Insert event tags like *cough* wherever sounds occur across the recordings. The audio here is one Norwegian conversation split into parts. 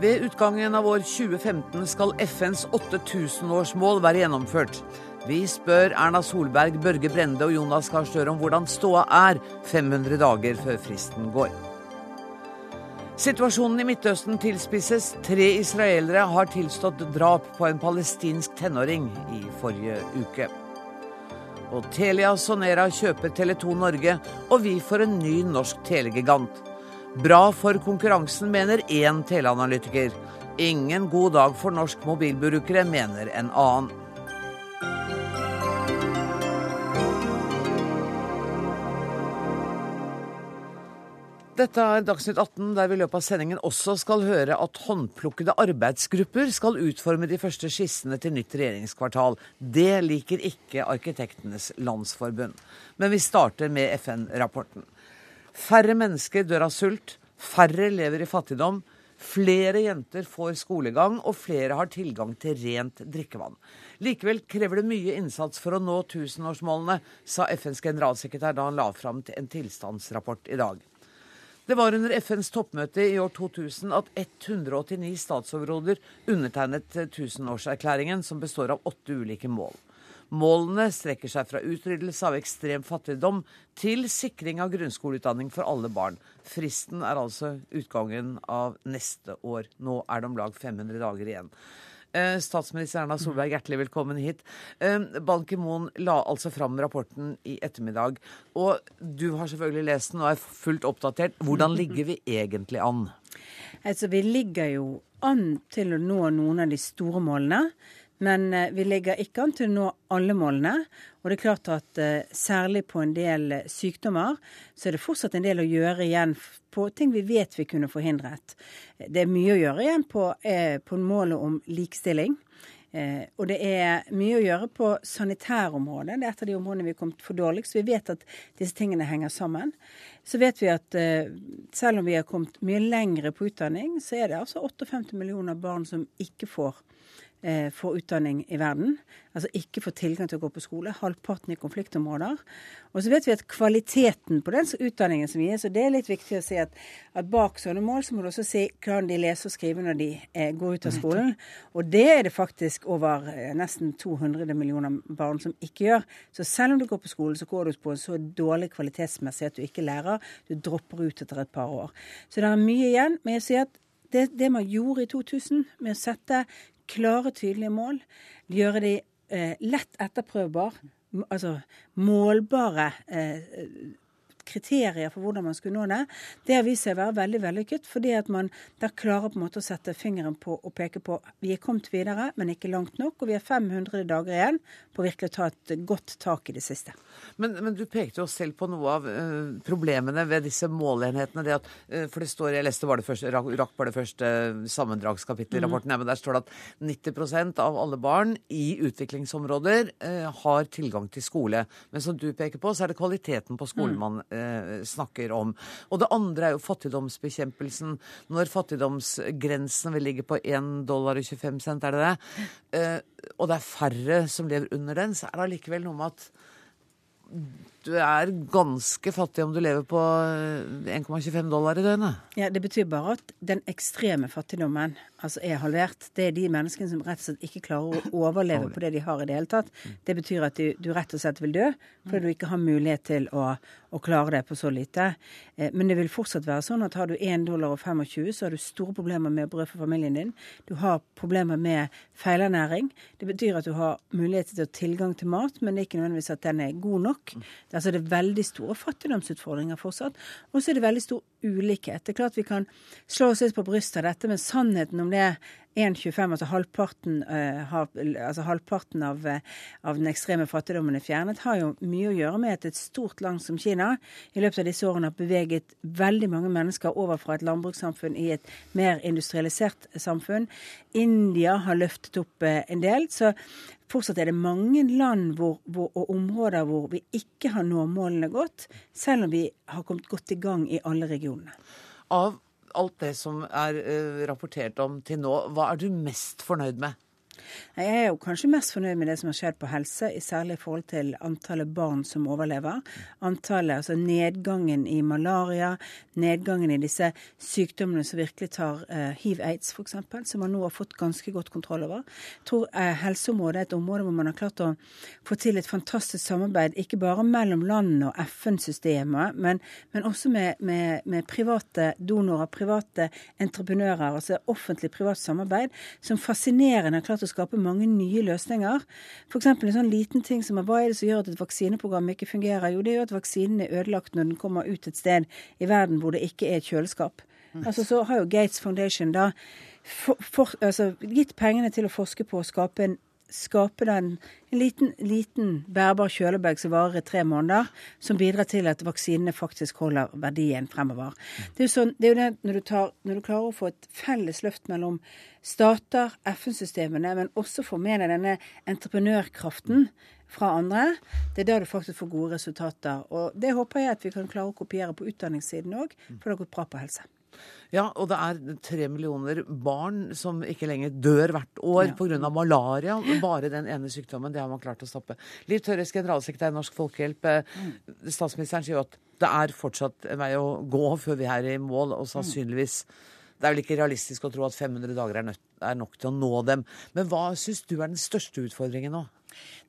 Ved utgangen av år 2015 skal FNs 8000-årsmål være gjennomført. Vi spør Erna Solberg, Børge Brende og Jonas Gahr Støre om hvordan ståa er 500 dager før fristen går. Situasjonen i Midtøsten tilspisses. Tre israelere har tilstått drap på en palestinsk tenåring i forrige uke. Og Telia Sonera kjøper Tele2 Norge, og vi får en ny norsk telegigant. Bra for konkurransen, mener én teleanalytiker. Ingen god dag for norsk mobilbrukere, mener en annen. Dette er Dagsnytt 18, der vi i løpet av sendingen også skal høre at håndplukkede arbeidsgrupper skal utforme de første skissene til nytt regjeringskvartal. Det liker ikke Arkitektenes Landsforbund. Men vi starter med FN-rapporten. Færre mennesker dør av sult, færre lever i fattigdom, flere jenter får skolegang, og flere har tilgang til rent drikkevann. Likevel krever det mye innsats for å nå tusenårsmålene, sa FNs generalsekretær da han la fram en tilstandsrapport i dag. Det var under FNs toppmøte i år 2000 at 189 statsoverhoder undertegnet tusenårserklæringen, som består av åtte ulike mål. Målene strekker seg fra utryddelse av ekstrem fattigdom til sikring av grunnskoleutdanning for alle barn. Fristen er altså utgangen av neste år. Nå er det om lag 500 dager igjen. Eh, statsminister Erna Solberg, hjertelig velkommen hit. Eh, Ban Ki-moon la altså fram rapporten i ettermiddag. Og du har selvfølgelig lest den og er fullt oppdatert. Hvordan ligger vi egentlig an? Altså, Vi ligger jo an til å nå noen av de store målene. Men eh, vi ligger ikke an til å nå alle målene. Og det er klart at uh, særlig på en del sykdommer så er det fortsatt en del å gjøre igjen på ting vi vet vi kunne forhindret. Det er mye å gjøre igjen på, på målet om likestilling. Eh, og det er mye å gjøre på sanitærområdet. Det er et av de områdene vi har kommet for dårlig, så Vi vet at disse tingene henger sammen. Så vet vi at selv om vi har kommet mye lengre på utdanning, så er det altså 58 millioner barn som ikke får eh, får utdanning i verden. Altså ikke får tilgang til å gå på skole. Halvparten i konfliktområder. Og så vet vi at kvaliteten på den utdanningen som gis, og det er litt viktig å si at, at bak sånne mål så må du også si hvordan de lese og skrive når de eh, går ut av skolen. Og det er det faktisk over eh, nesten 200 millioner barn som ikke gjør. Så selv om du går på skolen, så går du på en så dårlig kvalitetsmessig at du ikke lærer. Du dropper ut etter et par år. Så det er mye igjen. Men jeg sier at det, det man gjorde i 2000 med å sette klare, tydelige mål. Gjøre de eh, lett etterprøvbar, altså målbare eh, kriterier for hvordan man skulle nå det, det har vist seg å være veldig vellykket. Fordi at man der klarer på en måte å sette fingeren på og peke på vi er kommet videre, men ikke langt nok. Og vi har 500 dager igjen på virkelig å ta et godt tak i det siste. Men, men du pekte jo selv på noe av uh, problemene ved disse måleenhetene. Det at, uh, for det står, Jeg leste var det første, rakk bare det første sammendragskapittelet i mm. rapporten, men der står det at 90% av alle barn i utviklingsområder uh, har tilgang til skole. Men som du peker på, så er det kvaliteten på skolen mm. man eh, snakker om. Og det andre er jo fattigdomsbekjempelsen. Når fattigdomsgrensen vil ligge på 1 dollar og 25 cent, er det det? Eh, og det er færre som lever under den, så er det allikevel noe med at du er ganske fattig om du lever på 1,25 eh, dollar i døgnet. Ja, Det betyr bare at den ekstreme fattigdommen altså er halvert. Det er de menneskene som rett og slett ikke klarer å overleve på det de har i det hele tatt. Det betyr at du, du rett og slett vil dø fordi du ikke har mulighet til å, å klare det på så lite. Eh, men det vil fortsatt være sånn at har du 1 dollar og 25, så har du store problemer med brød for familien din. Du har problemer med feilernæring. Det betyr at du har mulighet til å ha tilgang til mat, men det er ikke nødvendigvis at den er god nok. Altså det er veldig store fattigdomsutfordringer fortsatt. Og så er det veldig stor ulikhet. Det er klart vi kan slå oss litt på brystet av dette, men sannheten om det 1,25, altså halvparten, har, altså halvparten av, uh, av, den ekstreme fattigdommen er fjernet, har jo mye å gjøre med at et stort land som Kina i løpet av disse årene har beveget veldig mange mennesker over fra et landbrukssamfunn i et mer industrialisert samfunn. India har løftet opp uh, en del. Så fortsatt er det mange land hvor, hvor, og områder hvor vi ikke har nå målene godt, selv om vi har kommet godt i gang i alle regionene. Av alt det som er uh, rapportert om til nå, hva er du mest fornøyd med? Jeg er jo kanskje mest fornøyd med det som har skjedd på helse, særlig i forhold til antallet barn som overlever. Antallet, altså Nedgangen i malaria, nedgangen i disse sykdommene som virkelig tar eh, hiv-aids f.eks., som man nå har fått ganske godt kontroll over. Jeg tror eh, helseområdet er et område hvor man har klart å få til et fantastisk samarbeid, ikke bare mellom landene og FN-systemet, men, men, også med, med, med, private donorer, private entreprenører, altså offentlig-privat samarbeid, som fascinerende har klart å skape mange nye løsninger. F.eks. en sånn liten ting som er hva er det som gjør at et vaksineprogram ikke fungerer? Jo, det gjør at vaksinen er ødelagt når den kommer ut et sted i verden hvor det ikke er et kjøleskap. Mm. Altså, så har jo Gates Foundation da for, for, altså, gitt pengene til å forske på å skape en skape den, en liten, liten bærbar kjølebag som varer i tre måneder, som bidrar til at vaksinene faktisk holder verdien fremover. Det er jo, sånn, det er jo det når du, tar, når du klarer å få et felles løft mellom stater, FN-systemene, men også få med deg denne entreprenørkraften fra andre, det er da du faktisk får gode resultater. Og det håper jeg at vi kan klare å kopiere på utdanningssiden òg, for det har gått bra på helse. Ja, og det er tre millioner barn som ikke lenger dør hvert år ja. pga. malaria. Bare den ene sykdommen. Det har man klart å stoppe. Liv Tørres, generalsekretær i Norsk Folkehjelp. Mm. Statsministeren sier jo at det er fortsatt en vei å gå før vi er i mål, og sannsynligvis det er vel ikke realistisk å tro at 500 dager er, er nok til å nå dem. Men hva syns du er den største utfordringen nå?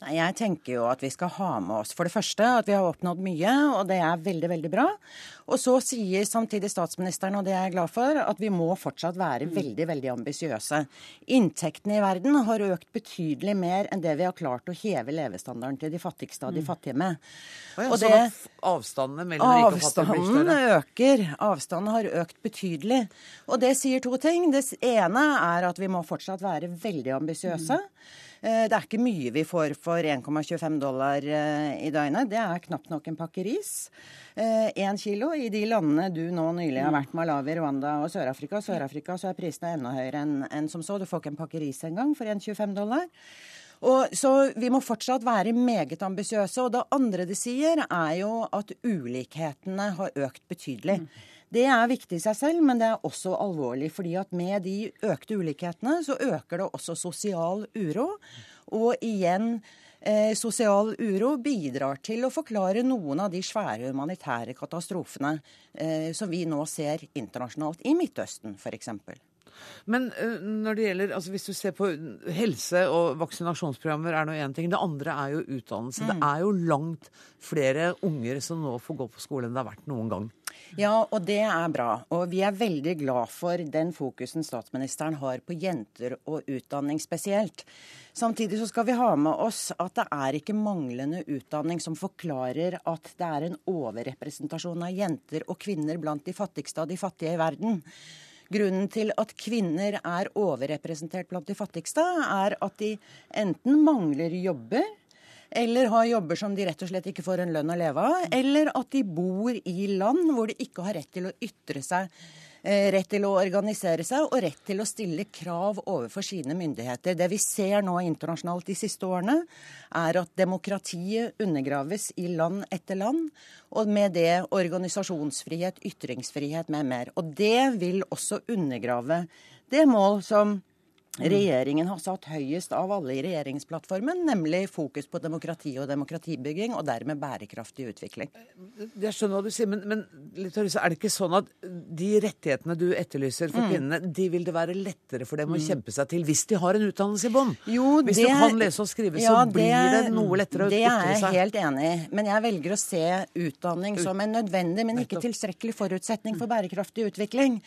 Nei, Jeg tenker jo at vi skal ha med oss for det første at vi har oppnådd mye, og det er veldig, veldig bra. Og så sier samtidig statsministeren, og det er jeg glad for, at vi må fortsatt være mm. veldig, veldig ambisiøse. Inntektene i verden har økt betydelig mer enn det vi har klart å heve levestandarden til de fattigste av de mm. fattige med. Og, og det, avstandene mellom rike og fattige blir større? øker. Avstanden har økt betydelig. Og det sier to ting. Det ene er at vi må fortsatt være veldig ambisiøse. Mm. Eh, det er ikke mye vi får for 1,25 dollar eh, i døgnet. Det er knapt nok en pakke ris. Én eh, kilo i de landene du nå nylig har vært, Malawi, Rwanda og Sør-Afrika. Sør-Afrika så er prisene enda høyere enn en som så. Du får ikke en pakke ris engang for 1,25 dollar. Og, så vi må fortsatt være meget ambisiøse. Og det andre de sier, er jo at ulikhetene har økt betydelig. Mm. Det er viktig i seg selv, men det er også alvorlig. fordi at med de økte ulikhetene, så øker det også sosial uro. Og igjen eh, sosial uro bidrar til å forklare noen av de svære humanitære katastrofene eh, som vi nå ser internasjonalt, i Midtøsten f.eks. Men uh, når det gjelder, altså hvis du ser på helse- og vaksinasjonsprogrammer er nå én ting. Det andre er jo utdannelse. Mm. Det er jo langt flere unger som nå får gå på skole enn det har vært noen gang. Ja, og det er bra. Og vi er veldig glad for den fokusen statsministeren har på jenter og utdanning spesielt. Samtidig så skal vi ha med oss at det er ikke manglende utdanning som forklarer at det er en overrepresentasjon av jenter og kvinner blant de fattigste av de fattige i verden. Grunnen til at kvinner er overrepresentert blant de fattigste, er at de enten mangler jobber, eller har jobber som de rett og slett ikke får en lønn å leve av, eller at de bor i land hvor de ikke har rett til å ytre seg Eh, rett til å organisere seg og rett til å stille krav overfor sine myndigheter. Det vi ser nå internasjonalt de siste årene, er at demokratiet undergraves i land etter land. Og med det organisasjonsfrihet, ytringsfrihet med mer. Og det vil også undergrave det mål som. Regjeringen har satt høyest av alle i regjeringsplattformen, nemlig fokus på demokrati og demokratibygging, og dermed bærekraftig utvikling. Jeg skjønner hva du sier, men, men er det ikke sånn at de rettighetene du etterlyser for mm. kvinnene, de vil det være lettere for dem å mm. kjempe seg til hvis de har en utdannelse i bånn? Hvis det, du kan lese og skrive, ja, så blir det, det, noe lettere å ytre seg. Det er jeg helt enig i, men jeg velger å se utdanning som en nødvendig, men ikke tilstrekkelig forutsetning for bærekraftig utvikling.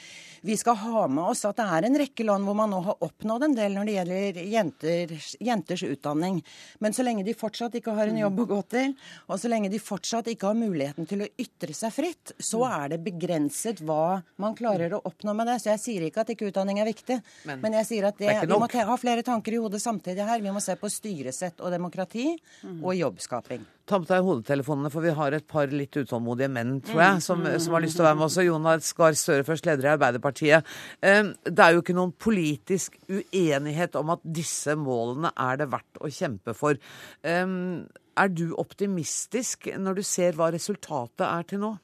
Vi skal ha med oss at det er en rekke land hvor man nå har oppnådd en del når det gjelder jenters, jenters, utdanning. Men så lenge de fortsatt ikke har en jobb å gå til, og så lenge de fortsatt ikke har muligheten til å ytre seg fritt, så er det begrenset hva man klarer å oppnå med det. Så jeg sier ikke at ikke utdanning er viktig, men, men jeg sier at det, vi må ha flere tanker i hodet samtidig her. Vi må se på styresett og demokrati og jobbskaping. Ta med deg hodetelefonene, for vi har et par litt utålmodige menn, tror jeg, som, som har lyst til å være med også. Jonas Gahr Støre, først leder i Arbeiderpartiet. Ehm, det er jo ikke noen politisk uenighet om at disse målene er det verdt å kjempe for. Ehm, er du optimistisk når du ser hva resultatet er til nå?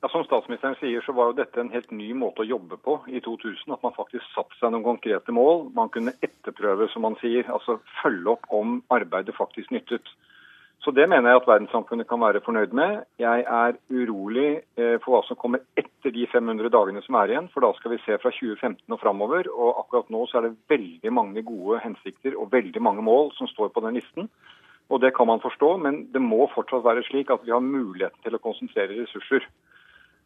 Ja, Som statsministeren sier, så var jo dette en helt ny måte å jobbe på i 2000. At man faktisk satte seg noen konkrete mål. Man kunne etterprøve, som man sier. Altså følge opp om arbeidet faktisk nyttet. Så det mener jeg at verdenssamfunnet kan være fornøyd med. Jeg er urolig eh, for hva som kommer etter de 500 dagene som er igjen, for da skal vi se fra 2015 og framover. Og akkurat nå så er det veldig mange gode hensikter og veldig mange mål som står på den listen. Og det kan man forstå, men det må fortsatt være slik at vi har muligheten til å konsentrere ressurser.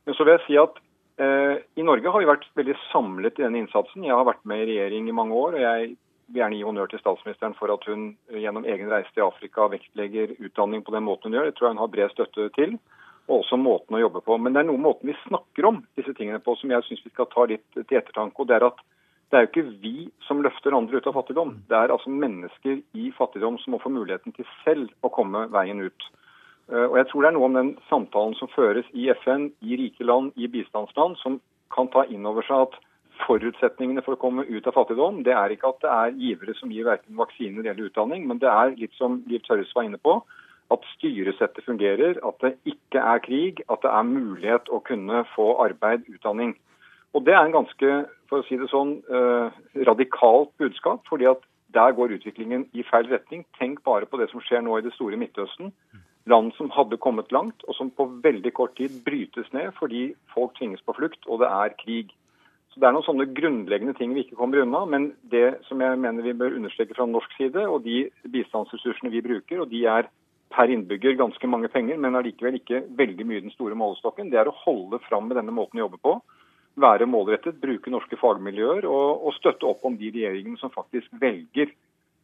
Men så vil jeg si at eh, i Norge har vi vært veldig samlet i denne innsatsen. Jeg har vært med i regjering i mange år, og jeg vil gjerne gi honnør til statsministeren for at hun gjennom egen reise til Afrika vektlegger utdanning på den måten hun gjør. Det tror jeg hun har bred støtte til. Og også måten å jobbe på. Men det er noen måten vi snakker om disse tingene på som jeg syns vi skal ta litt til ettertanke. og det er at det er jo ikke vi som løfter andre ut av fattigdom. Det er altså mennesker i fattigdom som må få muligheten til selv å komme veien ut. Eh, og jeg tror det er noe om den samtalen som føres i FN, i rike land, i bistandsland, som kan ta inn over seg at forutsetningene for å komme ut av fattigdom, det er ikke at det er givere som gir verken vaksiner eller utdanning, men det er litt som Liv Tørres var inne på, at styresettet fungerer, at det ikke er krig, at det er mulighet å kunne få arbeid, utdanning. Og Det er en ganske for å si det sånn, eh, radikalt budskap. fordi at der går utviklingen i feil retning. Tenk bare på det som skjer nå i det store Midtøsten land som hadde kommet langt, og som på veldig kort tid brytes ned fordi folk tvinges på flukt og det er krig. Så Det er noen sånne grunnleggende ting vi ikke kommer unna. Men det som jeg mener vi bør understreke fra norsk side, og de bistandsressursene vi bruker, og de er per innbygger ganske mange penger, men allikevel ikke veldig mye den store målestokken, det er å holde fram med denne måten å jobbe på. Være målrettet, bruke norske fagmiljøer og, og støtte opp om de regjeringene som faktisk velger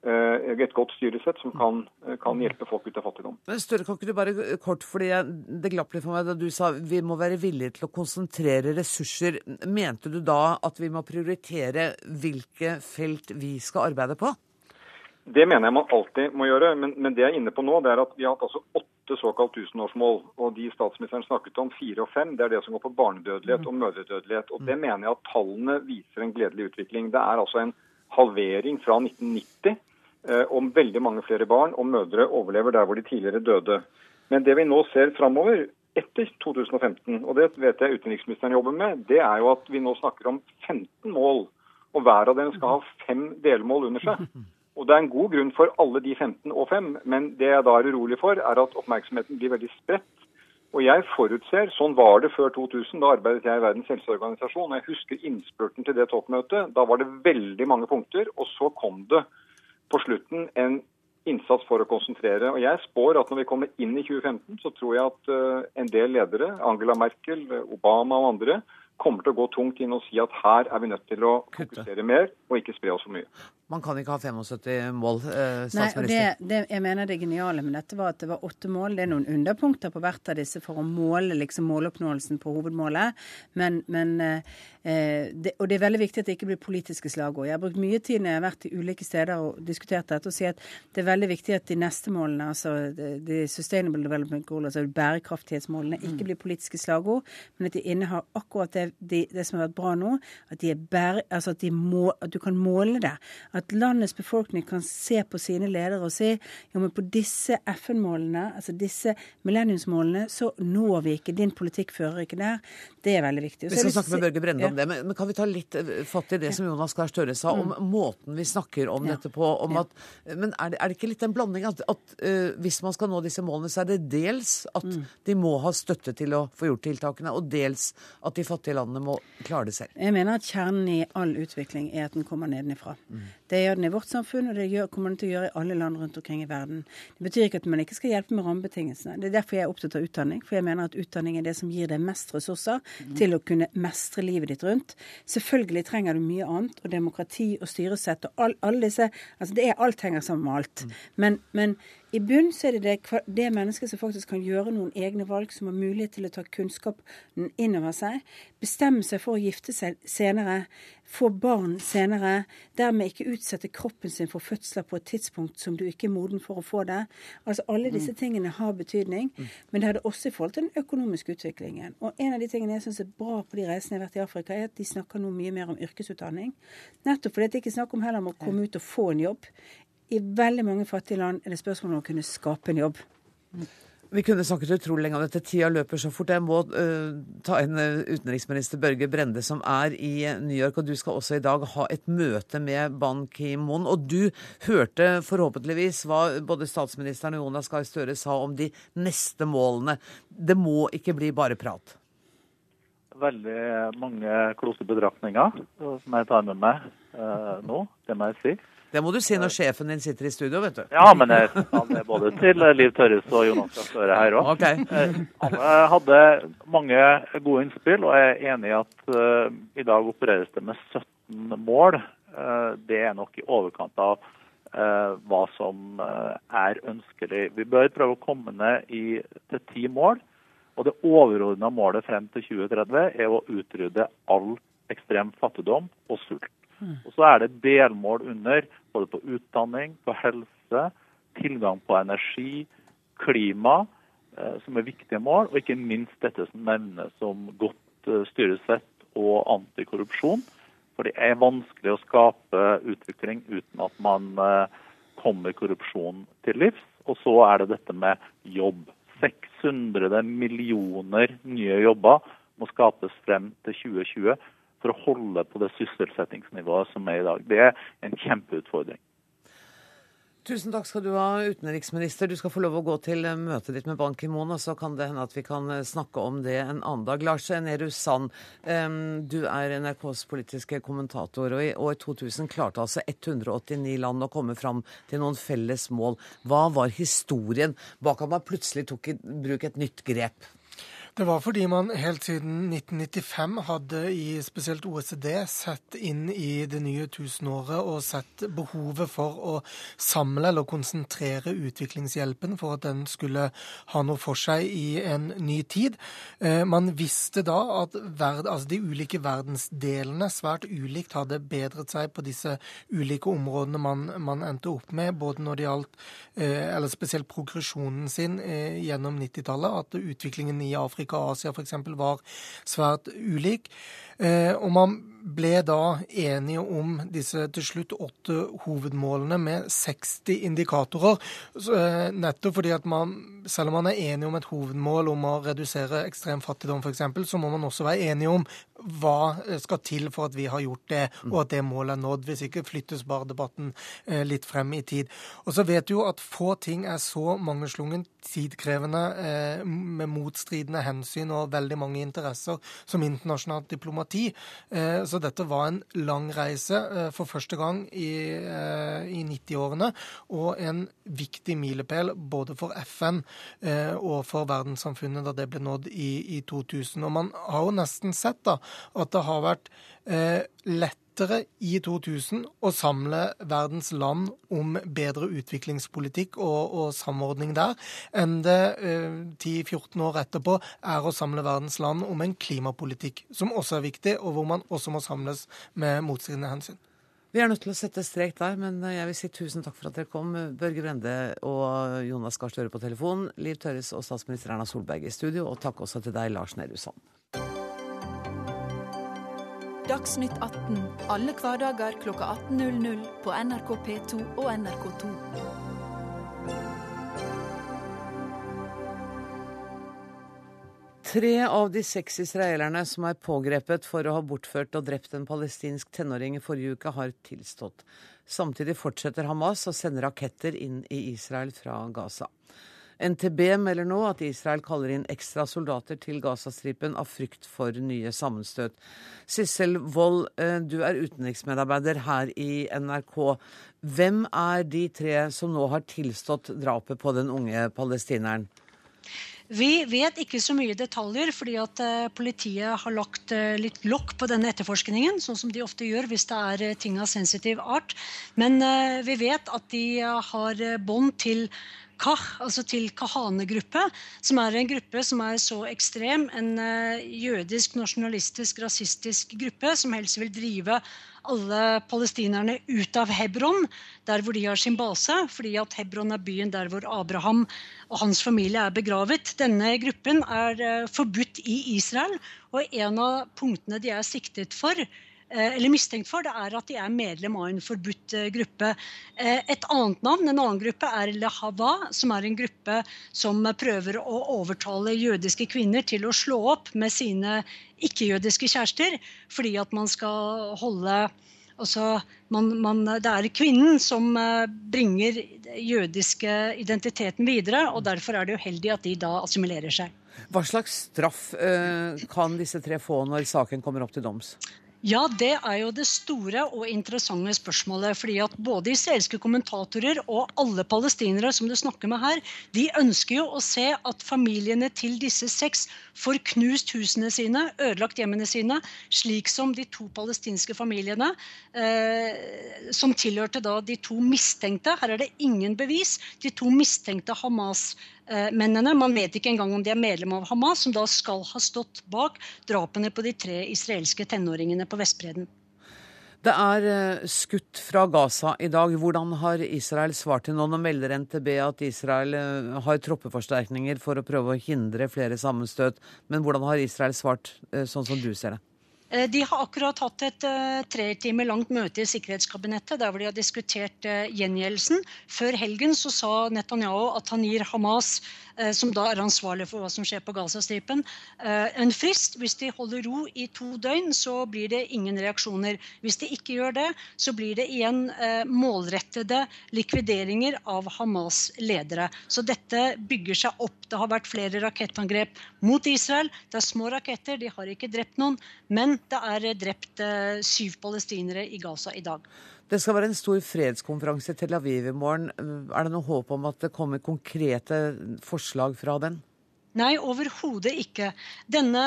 et godt styresett som kan, eh, kan, hjelpe folk ut av fattigdom. Men Større, kan ikke du bare kort, fordi Det glapp litt for meg da du sa vi må være villige til å konsentrere ressurser. Mente du da at vi må prioritere hvilke felt vi skal arbeide på? Det mener jeg man alltid må gjøre. Men, men det jeg er inne på nå, det er at vi har hatt altså åtte såkalt tusenårsmål. Og de statsministeren snakket om, fire og fem, det er det som går på barnedødelighet og mødredødelighet. Og det mener jeg at tallene viser en gledelig utvikling. Det er altså en halvering fra 1990 Eh, om veldig mange flere barn og mødre overlever der hvor de tidligere døde. Men det vi nå ser framover, etter 2015, og det vet jeg utenriksministeren jobber med, det er jo at vi nå snakker om 15 mål. Og hver av dem skal ha fem delmål under seg. *laughs* Og Det er en god grunn for alle de 15 og 5, men det jeg da er urolig for, er at oppmerksomheten blir veldig spredt. Og jeg forutser, sånn var det før 2000, da arbeidet jeg i Verdens helseorganisasjon. og Jeg husker innspurten til det toppmøtet. Da var det veldig mange punkter, og så kom det på slutten en innsats for å konsentrere. Og Jeg spår at når vi kommer inn i 2015, så tror jeg at uh, en del ledere, Angela Merkel, Obama og andre, kommer til å gå tungt inn og si at her er vi nødt til å fokusere mer og ikke spre oss for mye. Man kan ikke ha 75 mål, eh, statsminister. Nei, det, det, jeg mener det geniale med dette var at det var åtte mål. Det er noen underpunkter på hvert av disse for å måle liksom, måloppnåelsen på hovedmålet. Men, men eh, det, og det er veldig viktig at det ikke blir politiske slagord. Jeg har brukt mye tid når jeg har vært i ulike steder og diskutert dette, og sier at det er veldig viktig at de neste målene, altså de Sustainable Development Goals, altså bærekraftighetsmålene, ikke mm. blir politiske slagord, men at de innehar akkurat det, de, det som har vært bra nå, at, er bære, altså at, må, at du kan måle det. At at landets befolkning kan se på sine ledere og si jo, men på disse FN-målene, altså disse millenniumsmålene, så når vi ikke. Din politikk fører ikke der. Det er veldig viktig. Vi skal snakke med Børge Brende ja. om det, men, men, kan vi ta litt eh, fatt i det som Jonas Gahr Støre sa, om mm. måten vi snakker om ja. dette på? Om ja. at, men er det, er det, ikke litt en blanding at, at uh, hvis man skal nå disse målene, så er det dels at mm. de må ha støtte til å få gjort tiltakene, og dels at de fattige landene må klare det selv? Jeg mener at kjernen i all utvikling er at den kommer nedenifra. Mm. Det gjør den i vårt samfunn, og det gjør, kommer den til å gjøre i alle land rundt omkring i verden. Det betyr ikke at man ikke skal hjelpe med rammebetingelsene. Det er derfor jeg er opptatt av utdanning. For jeg mener at utdanning er det som gir deg mest ressurser mm. til å kunne mestre livet ditt rundt. Selvfølgelig trenger du mye annet, og demokrati og styresett og all, alle disse Altså det er alt henger sammen med alt. Mm. Men, men i bunn så er det det, det mennesket som faktisk kan gjøre noen egne valg, som har mulighet til å ta kunnskapen inn over seg, bestemme seg for å gifte seg senere, få barn senere, dermed ikke utsette kroppen sin for fødsler på et tidspunkt som du ikke er moden for å få det. Altså Alle mm. disse tingene har betydning, mm. men det hadde også i forhold til den økonomiske utviklingen. Og en av de tingene jeg syns er bra på de reisene jeg har vært i Afrika, er at de snakker nå mye mer om yrkesutdanning. Nettopp fordi det ikke er snakk om heller om å komme ut og få en jobb. I veldig mange fattige land er det spørsmål om å kunne skape en jobb. Vi kunne snakket utrolig lenge om dette. Tida løper så fort. Jeg må uh, ta inn uh, utenriksminister Børge Brende, som er i New York. Og du skal også i dag ha et møte med Ban Ki-moon. Og du hørte forhåpentligvis hva både statsministeren og Jonas Gahr Støre sa om de neste målene. Det må ikke bli bare prat. Veldig mange kloke betraktninger som jeg tar med meg uh, nå. Det må jeg si. Det må du si når sjefen din sitter i studio, vet du. Ja, men jeg sa det både til Liv Tørres og Jonas Gahr Støre her òg. Okay. Eh, alle hadde mange gode innspill, og jeg er enig i at uh, i dag opereres det med 17 mål. Uh, det er nok i overkant av uh, hva som er ønskelig. Vi bør prøve å komme ned i, til ti mål. Og det overordna målet frem til 2030 er å utrydde all ekstrem fattigdom og sult. Og så er det delmål under, både på utdanning, på helse, tilgang på energi, klima, eh, som er viktige mål, og ikke minst dette som nevnes som godt eh, styresett og antikorrupsjon. For det er vanskelig å skape utvikling uten at man eh, kommer korrupsjon til livs. Og så er det dette med jobb. 600 millioner nye jobber må skapes frem til 2020 for å holde på det sysselsettingsnivået som er i dag. Det er en kjempeutfordring. Tusen takk skal du ha, utenriksminister. Du skal få lov å gå til møtet ditt med Ban Ki-moon, og så kan det hende at vi kan eh, snakke om det en annen dag. Lars Nehru Sand, du er NRKs politiske kommentator, og i år 2000 klarte altså 189 land å komme fram til noen felles mål. Hva var historien bak at man plutselig tok i bruk et nytt grep? Det var fordi man helt siden 1995 hadde i spesielt OECD sett inn i det nye tusenåret og sett behovet for å samle eller konsentrere utviklingshjelpen for at den skulle ha noe for seg i en ny tid. Eh, man visste da at verd, altså de ulike verdensdelene svært ulikt hadde bedret seg på disse ulike områdene man, man endte opp med, både når det gjaldt eh, eller spesielt progresjonen sin eh, gjennom 90-tallet, at utviklingen i Afrika Afrika og Asia f.eks. var svært ulik. Eh, og man ble da enige om disse til slutt åtte hovedmålene med 60 indikatorer. Eh, nettopp fordi at man, selv om man er enige om et hovedmål om å redusere ekstrem fattigdom f.eks., så må man også være enige om hva skal til for at vi har gjort det, og at det målet er nådd. Hvis ikke flyttes bare debatten eh, litt frem i tid. Og så vet du jo at få ting er så mangeslungen tidkrevende med motstridende hensyn og veldig mange interesser som internasjonalt diplomati parti. Eh, så dette var en lang reise eh, for første gang i, eh, i 90-årene, og en viktig milepæl både for FN og for verdenssamfunnet da det ble nådd i, i 2000. Og man har jo nesten sett da at det har vært lett lettere i 2000 å samle verdens land om bedre utviklingspolitikk og, og samordning der, enn det eh, 10-14 år etterpå er å samle verdens land om en klimapolitikk, som også er viktig, og hvor man også må samles med motstridende hensyn. Vi er nødt til å sette strek der, men jeg vil si tusen takk for at dere kom. Børge Brende og Jonas Gahr Støre på telefon, Liv Tørres og statsminister Erna Solberg i studio, og takk også til deg, Lars Nehru Sand. Dagsnytt 18 alle hverdager kl 18.00 på NRK P2 og NRK2. Tre av de seks israelerne som er pågrepet for å ha bortført og drept en palestinsk tenåring i forrige uke, har tilstått. Samtidig fortsetter Hamas å sende raketter inn i Israel fra Gaza. NTB melder nå at Israel kaller inn ekstra soldater til Gazastripen av frykt for nye sammenstøt. Sissel Wold, eh, du er utenriksmedarbeider her i NRK. Hvem er de tre som nå har tilstått drapet på den unge palestineren? Vi vet ikke så mye detaljer, fordi at eh, politiet har lagt eh, litt lokk på denne etterforskningen, sånn som de ofte gjør hvis det er ting av sensitiv art. Men vi vet at de har bånd til KAH, altså til Kahane-gruppe, som er en gruppe som er så ekstrem, en uh, jødisk, nasjonalistisk, rasistisk gruppe som helst vil drive alle palestinerne ut av Hebron, der hvor de har sin base, fordi at Hebron er byen der hvor Abraham og hans familie er begravet. Denne gruppen er uh, forbudt i Israel, og en av punktene de er siktet for, Eh, eller mistenkt for, det er at de er medlem av en forbudt eh, gruppe. Eh, et annet navn, en annen gruppe, er Le Hava, som er en gruppe som prøver å overtale jødiske kvinner til å slå opp med sine ikke-jødiske kjærester, fordi at man skal holde Altså, man, man, det er kvinnen som bringer jødiske identiteten videre, og derfor er det uheldig at de da assimilerer seg. Hva slags straff kan disse tre få når saken kommer opp til doms? Ja, det er jo det store og interessante spørsmålet. fordi at Både israelske kommentatorer og alle palestinere som du snakker med her, de ønsker jo å se at familiene til disse seks får knust husene sine, ødelagt hjemmene sine, slik som de to palestinske familiene eh, som tilhørte da de to mistenkte. Her er det ingen bevis. De to mistenkte Eh, mennene. Man vet ikke engang om de er medlem av Hamas, som da skal ha stått bak drapene på de tre israelske tenåringene på Vestbredden. Det er eh, skutt fra Gaza i dag. Hvordan har Israel svart til nå? Nå melder NTB at Israel eh, har troppeforsterkninger for å prøve å hindre flere sammenstøt. Men hvordan har Israel svart, sånn som du ser det? Eh, de har akkurat hatt et uh, tre timer langt møte i sikkerhetskabinettet der hvor de har diskutert uh, gjengjeldelsen. Før helgen så sa Netanyahu at han gir Hamas, som da er ansvarlig for hva som skjer på Gazastripen, en frist. Hvis de holder ro i to døgn, så blir det ingen reaksjoner. Hvis de ikke gjør det, så blir det igjen målrettede likvideringer av Hamas' ledere. Så dette bygger seg opp. Det har vært flere rakettangrep mot Israel. Det er små raketter, de har ikke drept noen. men det er drept eh, syv palestinere i Gaza i dag. Det skal være en stor fredskonferanse i Tel Aviv i morgen. Er det noe håp om at det kommer konkrete forslag fra den? Nei, overhodet ikke. Denne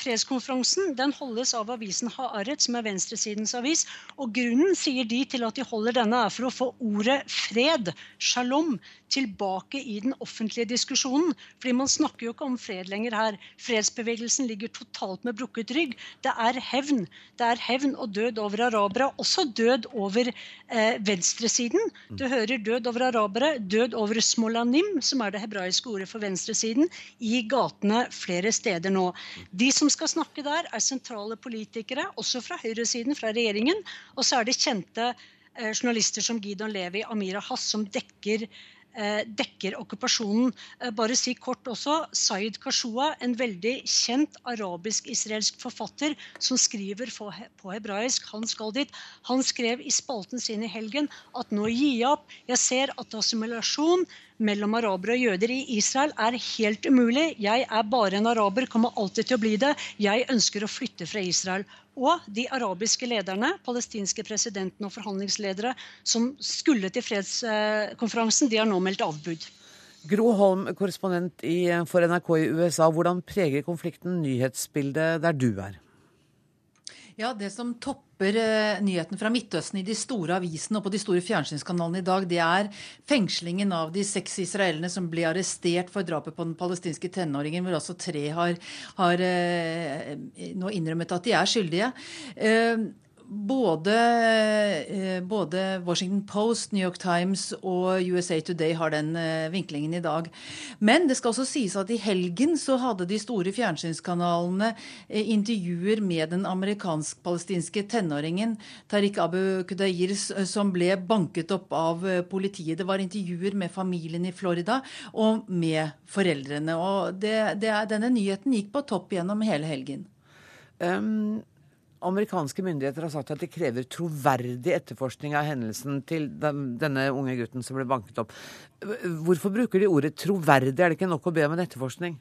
fredskonferansen den holdes av avisen Haaret, som er venstresidens avis. og Grunnen sier de til at de holder denne, er for å få ordet fred, shalom, tilbake i den offentlige diskusjonen. Fordi man snakker jo ikke om fred lenger her. Fredsbevegelsen ligger totalt med brukket rygg. Det er hevn. Det er hevn og død over arabere. Også død over eh, venstresiden. Du hører død over arabere, død over smolanim, som er det hebraiske ordet for venstresiden, i gatene flere steder nå. De som skal snakke der, er sentrale politikere, også fra høyresiden, fra regjeringen. Og så er det kjente eh, journalister som Gidon Levi, Amira Hass, som dekker dekker okkupasjonen. Eh, bare si kort også, Zaid Kashua, en veldig kjent arabisk-israelsk forfatter som skriver på hebraisk, han skal dit. Han skrev i spalten sin i helgen at nå gir jeg opp. Jeg ser at assimilasjon mellom arabere og jøder i Israel er helt umulig. Jeg er bare en araber, kommer alltid til å bli det. Jeg ønsker å flytte fra Israel. Og de arabiske lederne, palestinske presidenten og forhandlingsledere som skulle til fredskonferansen, de har nå meldt avbud. Gro Holm, korrespondent for NRK i USA. Hvordan preger konflikten nyhetsbildet der du er? Ja, Det som topper uh, nyheten fra Midtøsten i de store avisene og på de store fjernsynskanalene i dag, det er fengslingen av de seks israelerne som ble arrestert for drapet på den palestinske tenåringen, hvor altså tre har, har uh, nå innrømmet at de er skyldige. Både, eh, både, Washington Post, New York Times og USA Today har den eh, vinklingen i dag. Men det skal også sies at i helgen så hadde de store fjernsynskanalene eh, intervjuer med den amerikansk-palestinske tenåringen Tariq Abu Kudair som ble banket opp av politiet. Det var intervjuer med familien i Florida og med foreldrene. Og det, det, denne nyheten gikk på topp gjennom hele helgen. Um, amerikanske myndigheter har sagt at de krever troverdig etterforskning av hendelsen til denne unge gutten som ble banket opp. Hvorfor bruker de ordet troverdig? Er det ikke nok å be om en etterforskning?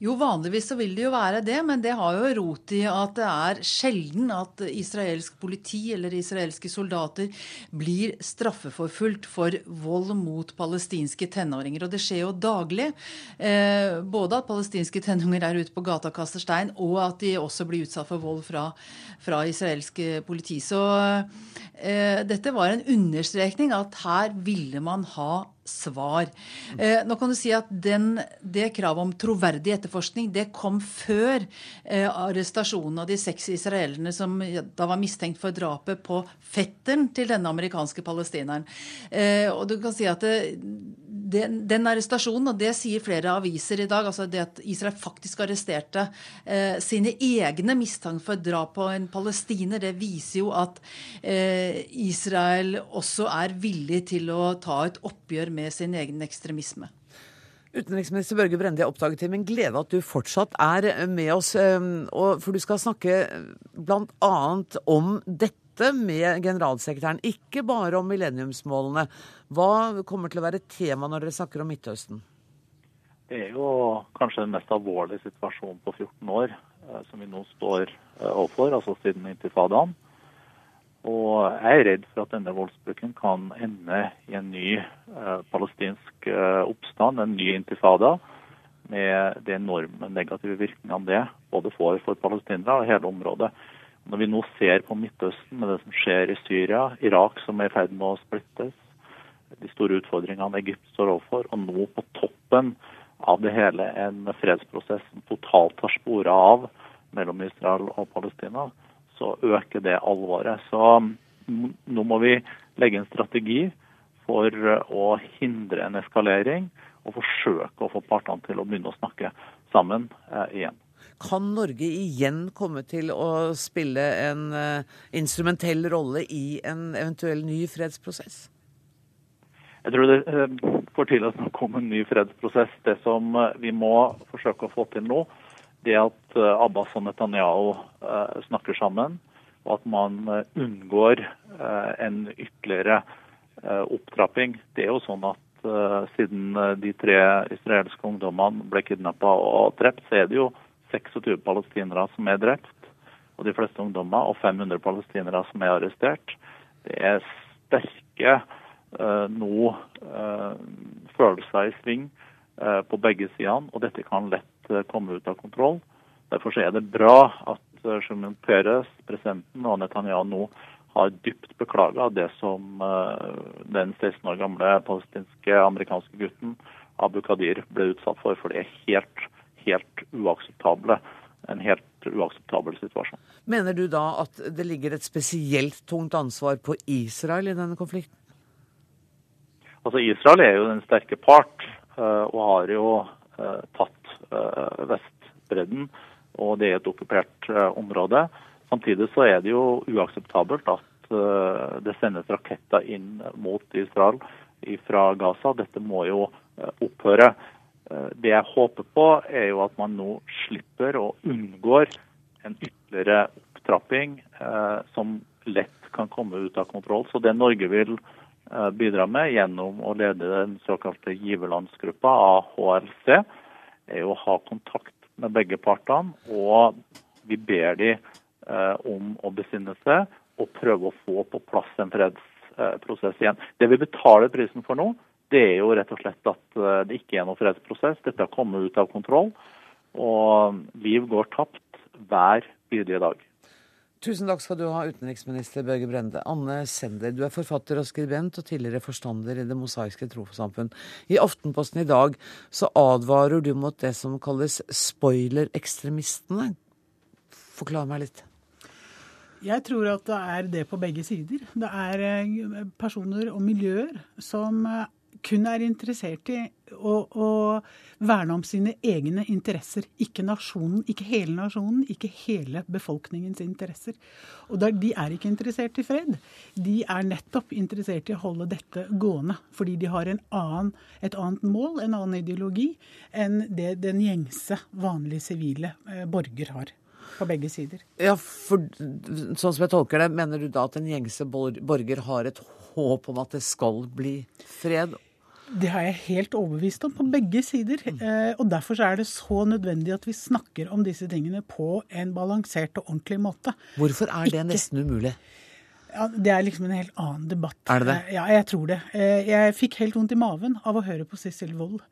Jo, vanligvis så vil det jo være det, men det har jo rot i at det er sjelden at israelsk politi eller israelske soldater blir straffeforfulgt for vold mot palestinske tenåringer. Og det skjer jo daglig. Eh, både at palestinske tenåringer er ute på gata og kaster stein, og at de også blir utsatt for vold fra, fra israelsk politi. Så eh, dette var en understrekning at her ville man ha svar. Eh, nå kan du si at den, Det kravet om troverdig etterforskning det kom før eh, arrestasjonen av de seks israelerne som da var mistenkt for drapet på fetteren til denne amerikanske palestineren. Eh, og du kan si at det, den, den, arrestasjonen, og det sier flere aviser i dag, altså det at Israel faktisk arresterte eh, sine egne mistanker for drap på en palestiner, det viser jo at eh, Israel også er villig til å ta et oppgjør med sin egen ekstremisme. Utenriksminister Børge Brende, jeg oppdaget til min glede at du fortsatt er med oss. Eh, for du skal snakke bl.a. om dette møte med generalsekretæren, ikke bare om millenniumsmålene. Hva kommer til å være tema når dere snakker om Midtøsten? Det er jo kanskje den mest alvorlige situasjonen på 14 år eh, som vi nå står eh, overfor, altså siden intifadaen. Og jeg er redd for at denne voldsbruken kan ende i en ny eh, palestinsk oppstand, en ny intifada, med de enorme negative virkningene det både får for palestinere og hele området. Når vi nå ser på Midtøsten med det som skjer i Syria, Irak som er i ferd med å splittes, de store utfordringene Egypt står overfor, og nå på toppen av det hele en fredsprosess som totalt tar sporet av mellom Israel og Palestina, så øker det alvoret. Så nå må vi legge en strategi for å hindre en eskalering og forsøke å få partene til å begynne å snakke sammen eh, igjen. Kan Norge igjen komme til å spille en uh, instrumentell rolle i en eventuell ny fredsprosess? Jeg tror det uh, får til å snakke en ny fredsprosess. Det som uh, vi må forsøke å få til nå, det at Abbas og Netanyahu snakker sammen, og at man unngår en ytterligere opptrapping. Det er jo sånn at siden de tre israelske ungdommene ble kidnappa og drept, så er det jo 26 palestinere som er drept, og de fleste ungdommer, og 500 palestinere som er arrestert. Det er sterke eh, nå eh, følelser i sving eh, på begge sidene, og dette kan lett komme ut av kontroll. Derfor er det bra at uh, Shumon Peres, presidenten, og Netanyahu nå har dypt beklaga det som den 16 år gamle palestinske amerikanske gutten Abu Qadir ble utsatt for. For det er helt helt uakseptable. En helt uakseptabel situasjon. Mener du da at det ligger et spesielt tungt ansvar på Israel i denne konflikten? Altså Israel er jo den sterke part, eh, og har jo eh, tatt eh, Vestbredden. Og det er et okkupert område. Samtidig så er det jo uakseptabelt at det sendes raketter inn mot Israel fra Gaza. Dette må jo opphøre. Eh, det jeg håper på, er jo at man nå slipper og unngår en ytterligere opptrapping eh, som lett kan komme ut av kontroll. Så det Norge vil eh, bidra med gjennom å lede den såkalte giverlandsgruppa, AHLC, er jo å ha kontakt med begge partene. Og vi ber de eh, om å besinne seg og prøve å få på plass en fredsprosess igjen. Det vi betaler prisen for nå, det er jo rett og slett at eh, det ikke er noen fredsprosess. Dette har kommet ut av kontroll. Og liv går tapt hver bidige dag. Tusen takk skal du ha, utenriksminister Børge Brende. Anne Sender, du er forfatter og skribent og tidligere forstander i Det mosaiske trossamfunn. I Aftenposten i dag så advarer du mot det som kalles spoiler-ekstremistene. Forklar meg litt. Jeg tror at det er det på begge sider. Det er eh, personer og miljøer som eh, kun er interessert i å, å, verne om sine egne interesser. Ikke nasjonen, ikke hele nasjonen, ikke hele befolkningens interesser. Og der, De er ikke interessert i fred. De er nettopp interessert i å holde dette gående. Fordi de har annen, et annet mål, en annen ideologi, enn det den gjengse, vanlige sivile eh, borger har på begge sider. Ja, for Sånn som jeg tolker det, mener du da at en gjengse borger har et håp om at det skal bli fred? Det har jeg helt overbevist om, på begge sider. Eh, og Derfor er det så nødvendig at vi snakker om disse tingene på en balansert og ordentlig måte. Hvorfor er det Ikke... nesten umulig? Ja, Det er liksom en helt annen debatt. Er det det? Eh, ja, jeg tror det. Eh, jeg fikk helt vondt i maven av å høre på Sissel Wold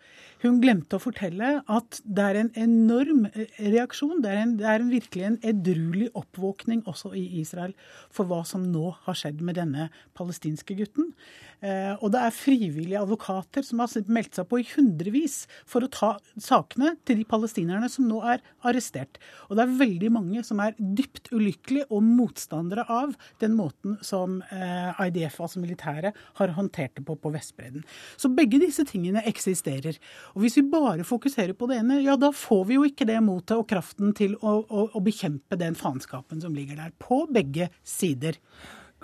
Hun glemte å fortelle at det er en enorm eh, reaksjon. Det er, en, det er virkelig en edruelig oppvåkning også i Israel for hva som nå har skjedd med denne palestinske gutten. Eh, og det er frivillige advokater som har meldt seg på i hundrevis for å ta sakene til de palestinerne som nå er arrestert. Og det er veldig mange som er dypt ulykkelige og motstandere av den måten som eh, IDF, altså militæret, har håndtert det på på Vestbredden. Så begge disse tingene eksisterer. Og Hvis vi bare fokuserer på det ene, ja da får vi jo ikke det motet og kraften til å, å, å bekjempe den faenskapen som ligger der. På begge sider.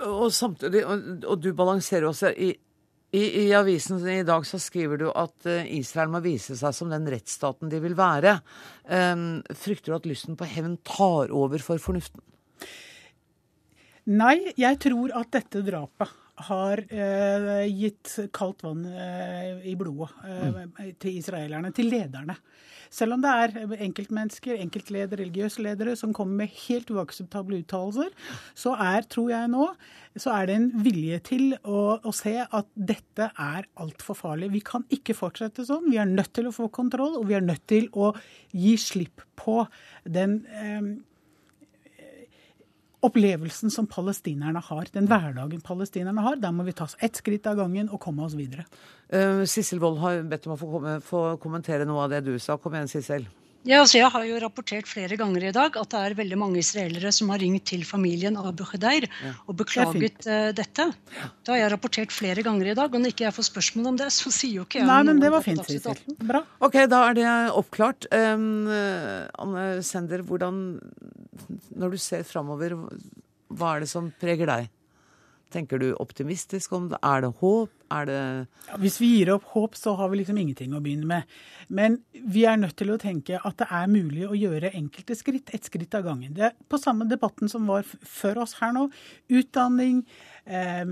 Og samtidig, og, og du balanserer også i, i, I, avisen i dag så skriver du at eh, Israel må vise seg som den rettsstaten de vil være. Um, frykter du at lysten på hevn tar over for fornuften? Nei, jeg tror at dette drapet har eh, gitt kaldt vann eh, i blodet eh, mm. til israelerne, til lederne. Selv om det er enkeltmennesker, enkeltledere, religiøse ledere som kommer med helt uakseptable uttalelser, så er, tror jeg nå, så er det en vilje til å, å se at dette er altfor farlig. Vi kan ikke fortsette sånn. Vi er nødt til å få kontroll, og vi er nødt til å gi slipp på den eh, opplevelsen som palestinerne har, den hverdagen palestinerne har. Der må vi ta oss ett skritt av gangen og komme oss videre. Uh, Sissel Wold har bedt om å få, få, kommentere noe av det du sa. Kom igjen, Sissel. Ja, altså Jeg har jo rapportert flere ganger i dag at det er veldig mange israelere som har ringt til familien Abu Khedeir ja. og beklaget uh, dette. Det har jeg rapportert flere ganger i dag. Og når ikke jeg får spørsmål om det, så sier jo ikke jeg Nei, men det var fint, Sissel. Bra. Ok, da er det oppklart. Um, Anne Sender, hvordan Når du ser framover, hva er det som preger deg? Tenker du optimistisk om det? Er det håp? Er det ja, Hvis vi gir opp håp, så har vi liksom ingenting å begynne med. Men vi er nødt til å tenke at det er mulig å gjøre enkelte skritt, ett skritt av gangen. Det er på samme debatten som var før oss her nå. Utdanning, eh,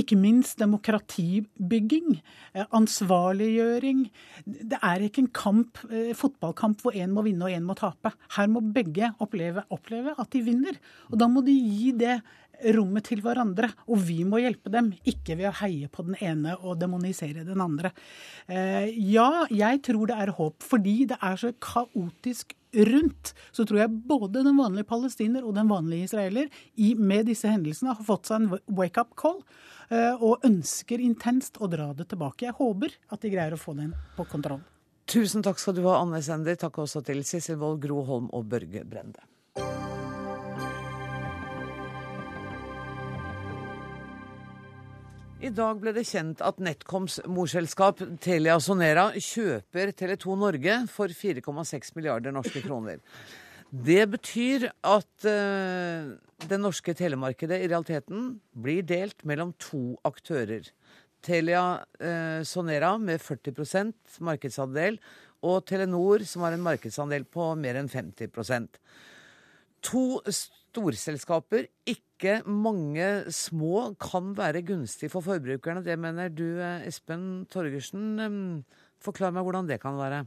ikke minst demokratibygging, eh, ansvarliggjøring. Det er ikke en kamp, eh, fotballkamp hvor én må vinne og én må tape. Her må begge oppleve, oppleve at de vinner. Og da må de gi det rommet til hverandre. Og vi må hjelpe dem, ikke ved å heie på den ene og demonisere den andre. Eh, ja, jeg tror det er håp, fordi det er så kaotisk rundt. Så tror jeg både den vanlige palestiner og den vanlige israeler i, med disse hendelsene har fått seg en wake-up call eh, og ønsker intenst å dra det tilbake. Jeg håper at de greier å få den på kontroll. Tusen takk skal du ha, Anne Sender. Takk også til Sissel Wold, Gro Holm og Børge Brende. I dag ble det kjent at NetComs morselskap Telia Sonera kjøper Tele2 Norge for 4,6 milliarder norske kroner. Det betyr at uh, det norske telemarkedet i realiteten blir delt mellom to aktører. Telia uh, Sonera med 40% markedsandel, og Telenor som har en markedsandel på mer enn 50% To storselskaper, ikke mange små, kan være gunstig for forbrukerne. Det mener du, eh, Espen Torgersen. Forklar meg hvordan det kan være.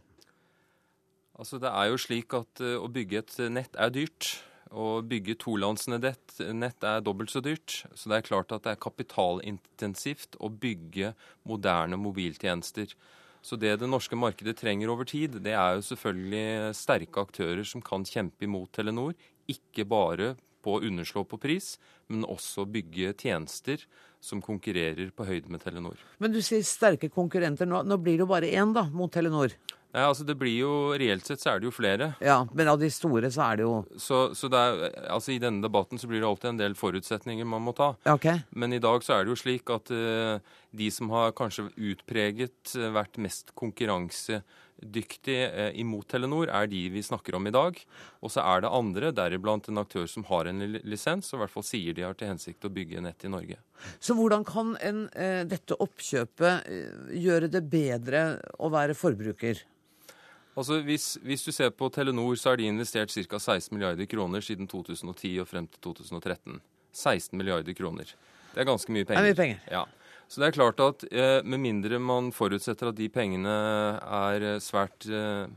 Altså, det er jo slik at uh, å bygge et nett er dyrt. Å bygge tolandsnett nett er dobbelt så dyrt. Så det er klart at det er kapitalintensivt å bygge moderne mobiltjenester. Så det det norske markedet trenger over tid, det er jo selvfølgelig sterke aktører som kan kjempe imot Telenor ikke bare på å underslå på pris, men også bygge tjenester som konkurrerer på høyde med Telenor. Men du sier sterke konkurrenter. Nå, nå blir det jo bare én da, mot Telenor. Nei, altså det blir jo, Reelt sett så er det jo flere. Ja, Men av de store så er det jo Så, så det er, altså I denne debatten så blir det alltid en del forutsetninger man må ta. Okay. Men i dag så er det jo slik at uh, de som har kanskje utpreget uh, vært mest konkurransedyktig eh, imot Telenor, er de vi snakker om i dag. Og så er det andre, deriblant en aktør som har en lisens, og i hvert fall sier de har til hensikt å bygge nett i Norge. Så hvordan kan en, eh, dette oppkjøpet eh, gjøre det bedre å være forbruker? Altså hvis, hvis, du ser på Telenor, så har de investert ca. 16 milliarder kroner siden 2010 og frem til 2013. 16 milliarder kroner. Det er ganske mye penger. Det er mye penger. Ja. Så det er klart at eh, med mindre man forutsetter at de pengene er eh, svært eh,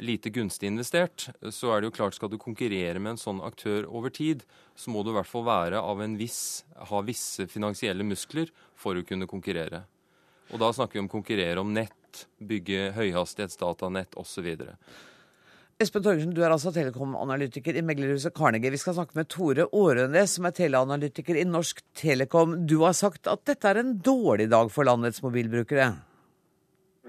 lite gunstig investert, så er det jo klart skal du konkurrere med en sånn aktør over tid, så må du i hvert fall være av en viss, ha visse finansielle muskler for å kunne konkurrere. Og da snakker vi om konkurrere om nett, bygge høyhastighetsdatanett osv. Espen Torgersen, du er altså telekomanalytiker i meglerhuset Carnegie. Vi skal snakke med Tore Årønes, som er teleanalytiker i Norsk Telekom. Du har sagt at dette er en dårlig dag for landets mobilbrukere?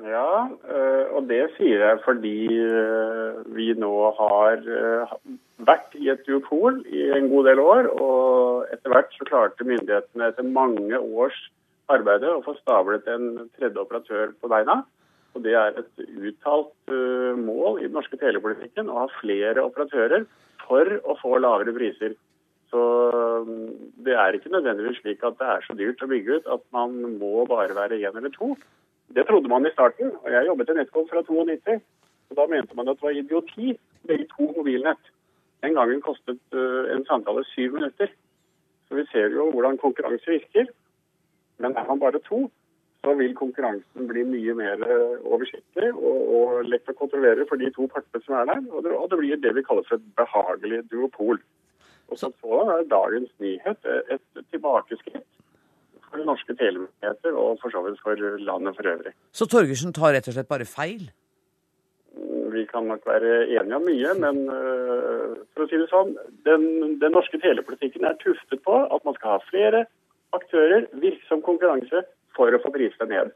Ja, eh, og det sier jeg fordi eh, vi nå har eh, vært i et duopol i en god del år. Og etter hvert så klarte myndighetene etter mange års arbeid å få stablet en tredje operatør på beina. Og Det er et uttalt uh, mål i den norske telepolitikken å ha flere operatører for å få lavere priser. Så um, Det er ikke nødvendigvis slik at det er så dyrt å bygge ut at man må bare være én eller to. Det trodde man i starten. og Jeg jobbet i NetCom fra 92. og Da mente man at det var idioti med to mobilnett. Den gangen kostet uh, en samtale syv minutter. Så vi ser jo hvordan konkurranse virker. Men er man bare to, så vil konkurransen bli mye mer eh, oversiktlig og, og, lett å kontrollere for de to partene som er der. Og det, og det blir det vi kaller for et behagelig duopol. Og så er dagens nyhet et tilbakeskritt for norske telemyndigheter og for så vidt for landet for øvrig. Så Torgersen tar rett og slett bare feil? Vi kan nok være enige om mye, men uh, for å si det sånn, den, den norske telepolitikken er tuftet på at man skal ha flere aktører, virksom konkurranse, for å få prisene ned.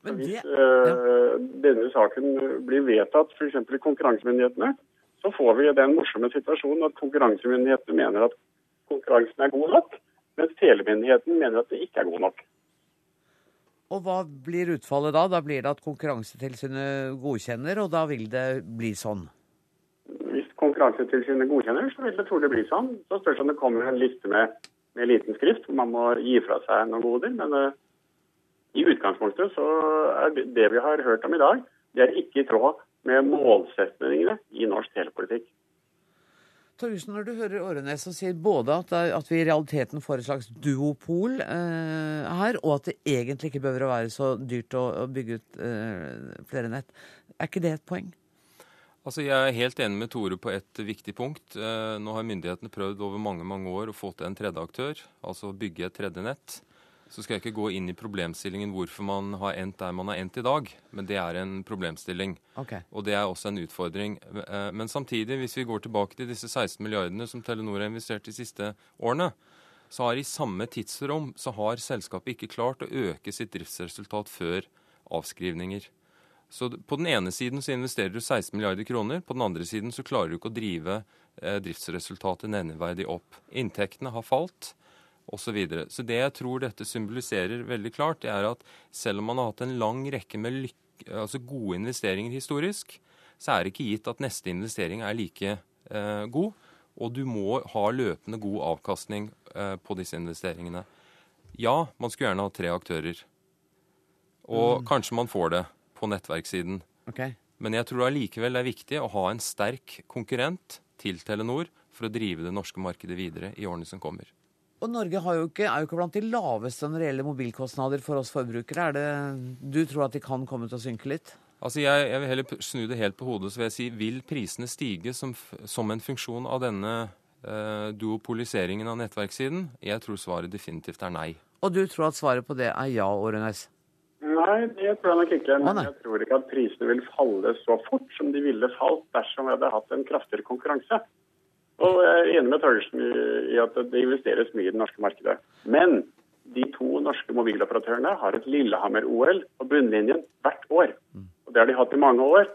Det, Hvis uh, denne saken blir vedtatt f.eks. i konkurransemyndighetene, så får vi den morsomme situasjonen at konkurransemyndighetene mener at konkurransen er god nok, mens telemyndigheten mener at det ikke er god nok. Og hva blir utfallet da? Da blir det at Konkurransetilsynet godkjenner, og da vil det bli sånn? Hvis Konkurransetilsynet godkjenner, så vil det trolig bli sånn. Så spørs om det kommer en liste med, med liten skrift, hvor man må gi fra seg noen goder. Men uh, i utgangspunktet så er det vi har hørt om i dag, det er ikke i tråd med målsetningene i norsk telepolitikk. Torjussen, når du hører Årenes som sier både at, at, vi i realiteten får et slags duopol eh, her, og at det egentlig ikke behøver å være så dyrt å, å bygge ut eh, flere nett, er ikke det et poeng? Altså, Jeg er helt enig med Tore på et viktig punkt. Eh, nå har myndighetene prøvd over mange mange år å få til en tredje aktør, altså bygge et tredje nett. Så skal jeg ikke gå inn i problemstillingen hvorfor man har endt der man har endt i dag. Men det er en problemstilling. Okay. Og det er også en utfordring. Eh, men samtidig, hvis vi går tilbake til disse 16 milliardene som Telenor har investert de siste årene, så har i samme tidsrom så har selskapet ikke klart å øke sitt driftsresultat før avskrivninger. Så på den ene siden så investerer du 16 milliarder kroner, på den andre siden så klarer du ikke å drive eh, driftsresultatet nevneverdig opp. Inntektene har falt osv. Så, videre. så det jeg tror dette symboliserer veldig klart, det er at selv om man har hatt en lang rekke med altså gode investeringer historisk, så er det ikke gitt at neste investering er like eh, god. Og du må ha løpende god avkastning eh, på disse investeringene. Ja, man skulle gjerne ha tre aktører. Og mm. kanskje man får det på nettverkssiden. Okay. Men jeg tror allikevel det er viktig å ha en sterk konkurrent til Telenor for å drive det norske markedet videre i årene som kommer. Og Norge jo ikke, er jo ikke blant de laveste når det gjelder mobilkostnader for oss forbrukere. Er det, du tror at de kan komme til å synke litt? Altså jeg, jeg, vil heller snu det helt på hodet. så vil jeg si, Vil prisene stige som, som en funksjon av denne eh, duopoliseringen av nettverkssiden? Jeg tror svaret definitivt er nei. Og du tror at svaret på det er ja, Årenes? Nei, det tror jeg nok ikke. Men jeg tror ikke at prisene vil falle så fort som de ville falt dersom vi hadde hatt en kraftigere konkurranse. Og jeg er enig med Torgersen i at det investeres mye i det norske markedet. Men de to norske mobiloperatørene har et Lillehammer-OL på bunnlinjen hvert år. Og Det har de hatt i mange år.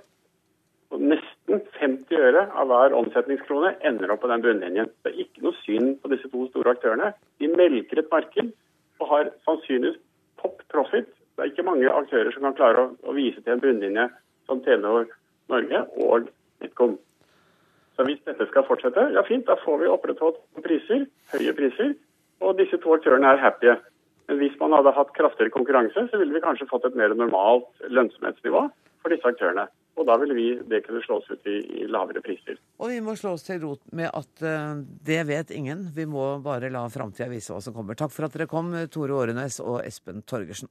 Og Nesten 50 øre av hver omsetningskrone ender opp på den bunnlinjen. Det er ikke noe synd på disse to store aktørene. De melker et marked og har sannsynligvis topp profit. Det er ikke mange aktører som kan klare å, å vise til en bunnlinje som Telenor Norge og NetCom. Så hvis dette skal fortsette, ja fint, da får vi opprettholdt priser, høye priser, og disse to aktørene er happy. Men hvis man hadde hatt kraftigere konkurranse, så ville vi kanskje fått et mer normalt lønnsomhetsnivå for disse aktørene. Og da ville vi det kunne slås ut i, i lavere priser. Og vi må slå oss til rot med at uh, det vet ingen. Vi må bare la framtida vise hva som kommer. Takk for at dere kom, Tore Årenes og Espen Torgersen.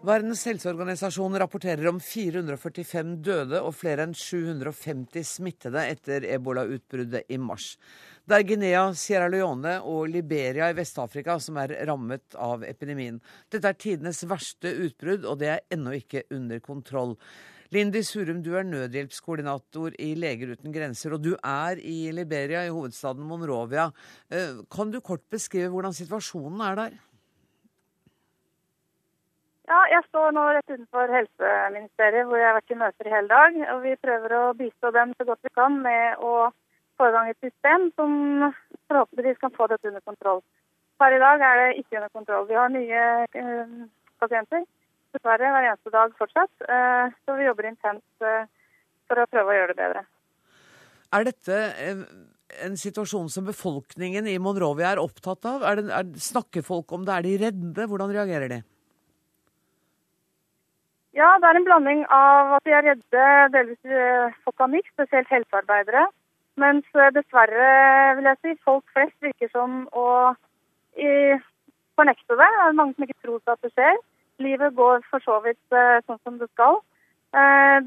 Verdens helseorganisasjon rapporterer om 445 døde og flere enn 750 smittede etter ebolautbruddet i mars. Det er Guinea, Sierra Leone og Liberia i Vest-Afrika som er rammet av epidemien. Dette er tidenes verste utbrudd, og det er ennå ikke under kontroll. Lindy Surum, du er nødhjelpskoordinator i Leger uten grenser, og du er i Liberia, i hovedstaden Monrovia. Eh, kan du kort beskrive hvordan situasjonen er der? Ja, jeg står nå rett utenfor helseministeriet, hvor jeg har vært i møter i hele dag. og Vi prøver å bistå dem så godt vi kan med å få i gang et system som forhåpentligvis kan få dette under kontroll. Per i dag er det ikke under kontroll. Vi har nye eh, pasienter dessverre hver eneste dag fortsatt. Eh, så vi jobber intenst eh, for å prøve å gjøre det bedre. Er dette eh, en situasjon som befolkningen i Monrovia er opptatt av? Er det, er, snakker folk om det? Er de redde? Hvordan reagerer de? Ja, det er en blanding av at de er redde, delvis for folk av miks, spesielt helsearbeidere. Mens eh, dessverre, vil jeg si, folk flest virker som å i, fornekte det. Det er mange som ikke tror at det skjer. Livet går for så vidt uh, sånn som det skal.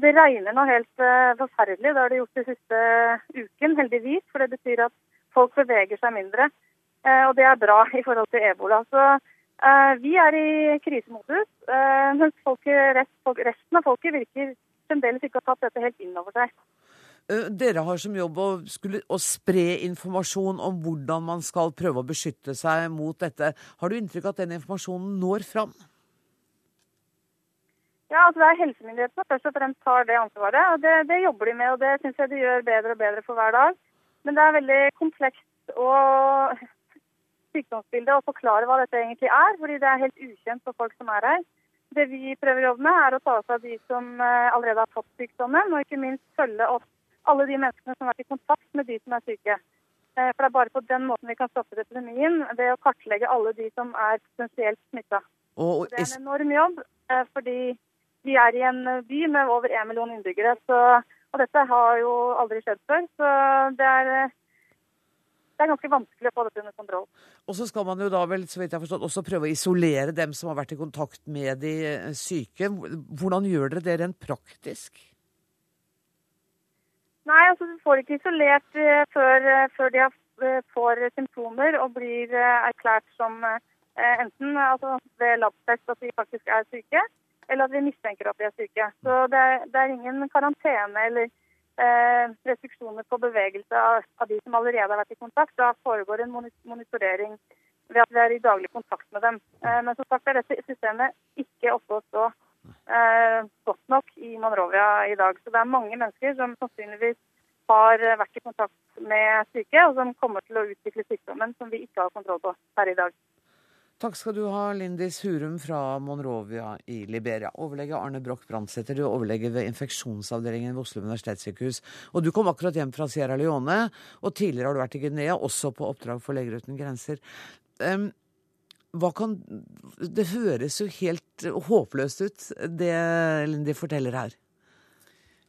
Det regner nå helt forferdelig. Det har det gjort de siste uken, heldigvis. For det betyr at folk beveger seg mindre. og det er bra i forhold til ebola. Så vi er i krisemodus. mens rest, resten av folket virker fremdeles ikke å ha tatt dette helt inn over seg. Eh, dere har som jobb å, skulle, å, spre informasjon om hvordan man skal prøve å beskytte seg mot dette. Har du inntrykk av at den informasjonen når fram? Ja, altså det er helsemyndighetene først og fremst tar det ansvaret. og Det, det jobber de med, og det syns jeg de gjør bedre og bedre for hver dag. Men det er veldig komplekst og sykdomsbilde og forklare hva dette egentlig er, fordi det er helt ukjent for folk som er her. Det vi prøver å jobbe med, er å ta oss av de som eh, allerede har fått sykdommen, og ikke minst følge opp alle de menneskene som har vært i kontakt med de som er syke. Eh, for Det er bare på den måten vi kan stoppe epidemien, ved å kartlegge alle de som er potensielt smitta. Det er en enorm jobb, eh, fordi vi er i en by med over én million innbyggere. Så, og dette har jo aldri skjedd før. Så det er, det er ganske vanskelig å få dette under kontroll. Og så skal man jo da vel, så vidt jeg har forstått, også prøve å isolere dem som har vært i kontakt med de eh, syke. Hvordan gjør dere det rent praktisk? Nei, altså du får ikke isolert uh, før, uh, før, de har, får symptomer og blir erklært som enten altså, ved labtest at de faktisk er syke, eller at vi mistenker at de er syke. Så det det er ingen karantene eller restriksjoner på bevegelse av, de som allerede har vært i kontakt. Da foregår en monitorering ved at vi er i daglig kontakt med dem. men som sagt er dette systemet ikke oppe å stå eh, godt nok i Monrovia i dag. Så det er mange mennesker som sannsynligvis har vært i kontakt med syke, og som kommer til å utvikle sykdommen som vi ikke har kontroll på per i dag. Takk skal du ha, Lindis Hurum fra Monrovia i Liberia. Overlege Arne Broch Brandsæter, du er overlege ved infeksjonsavdelingen ved Oslo universitetssykehus. Og du kom akkurat hjem fra Sierra Leone, og tidligere har du vært i Guinea, også på oppdrag for Leger uten grenser. Um, kan Det høres jo helt håpløst ut, det Lindy forteller her.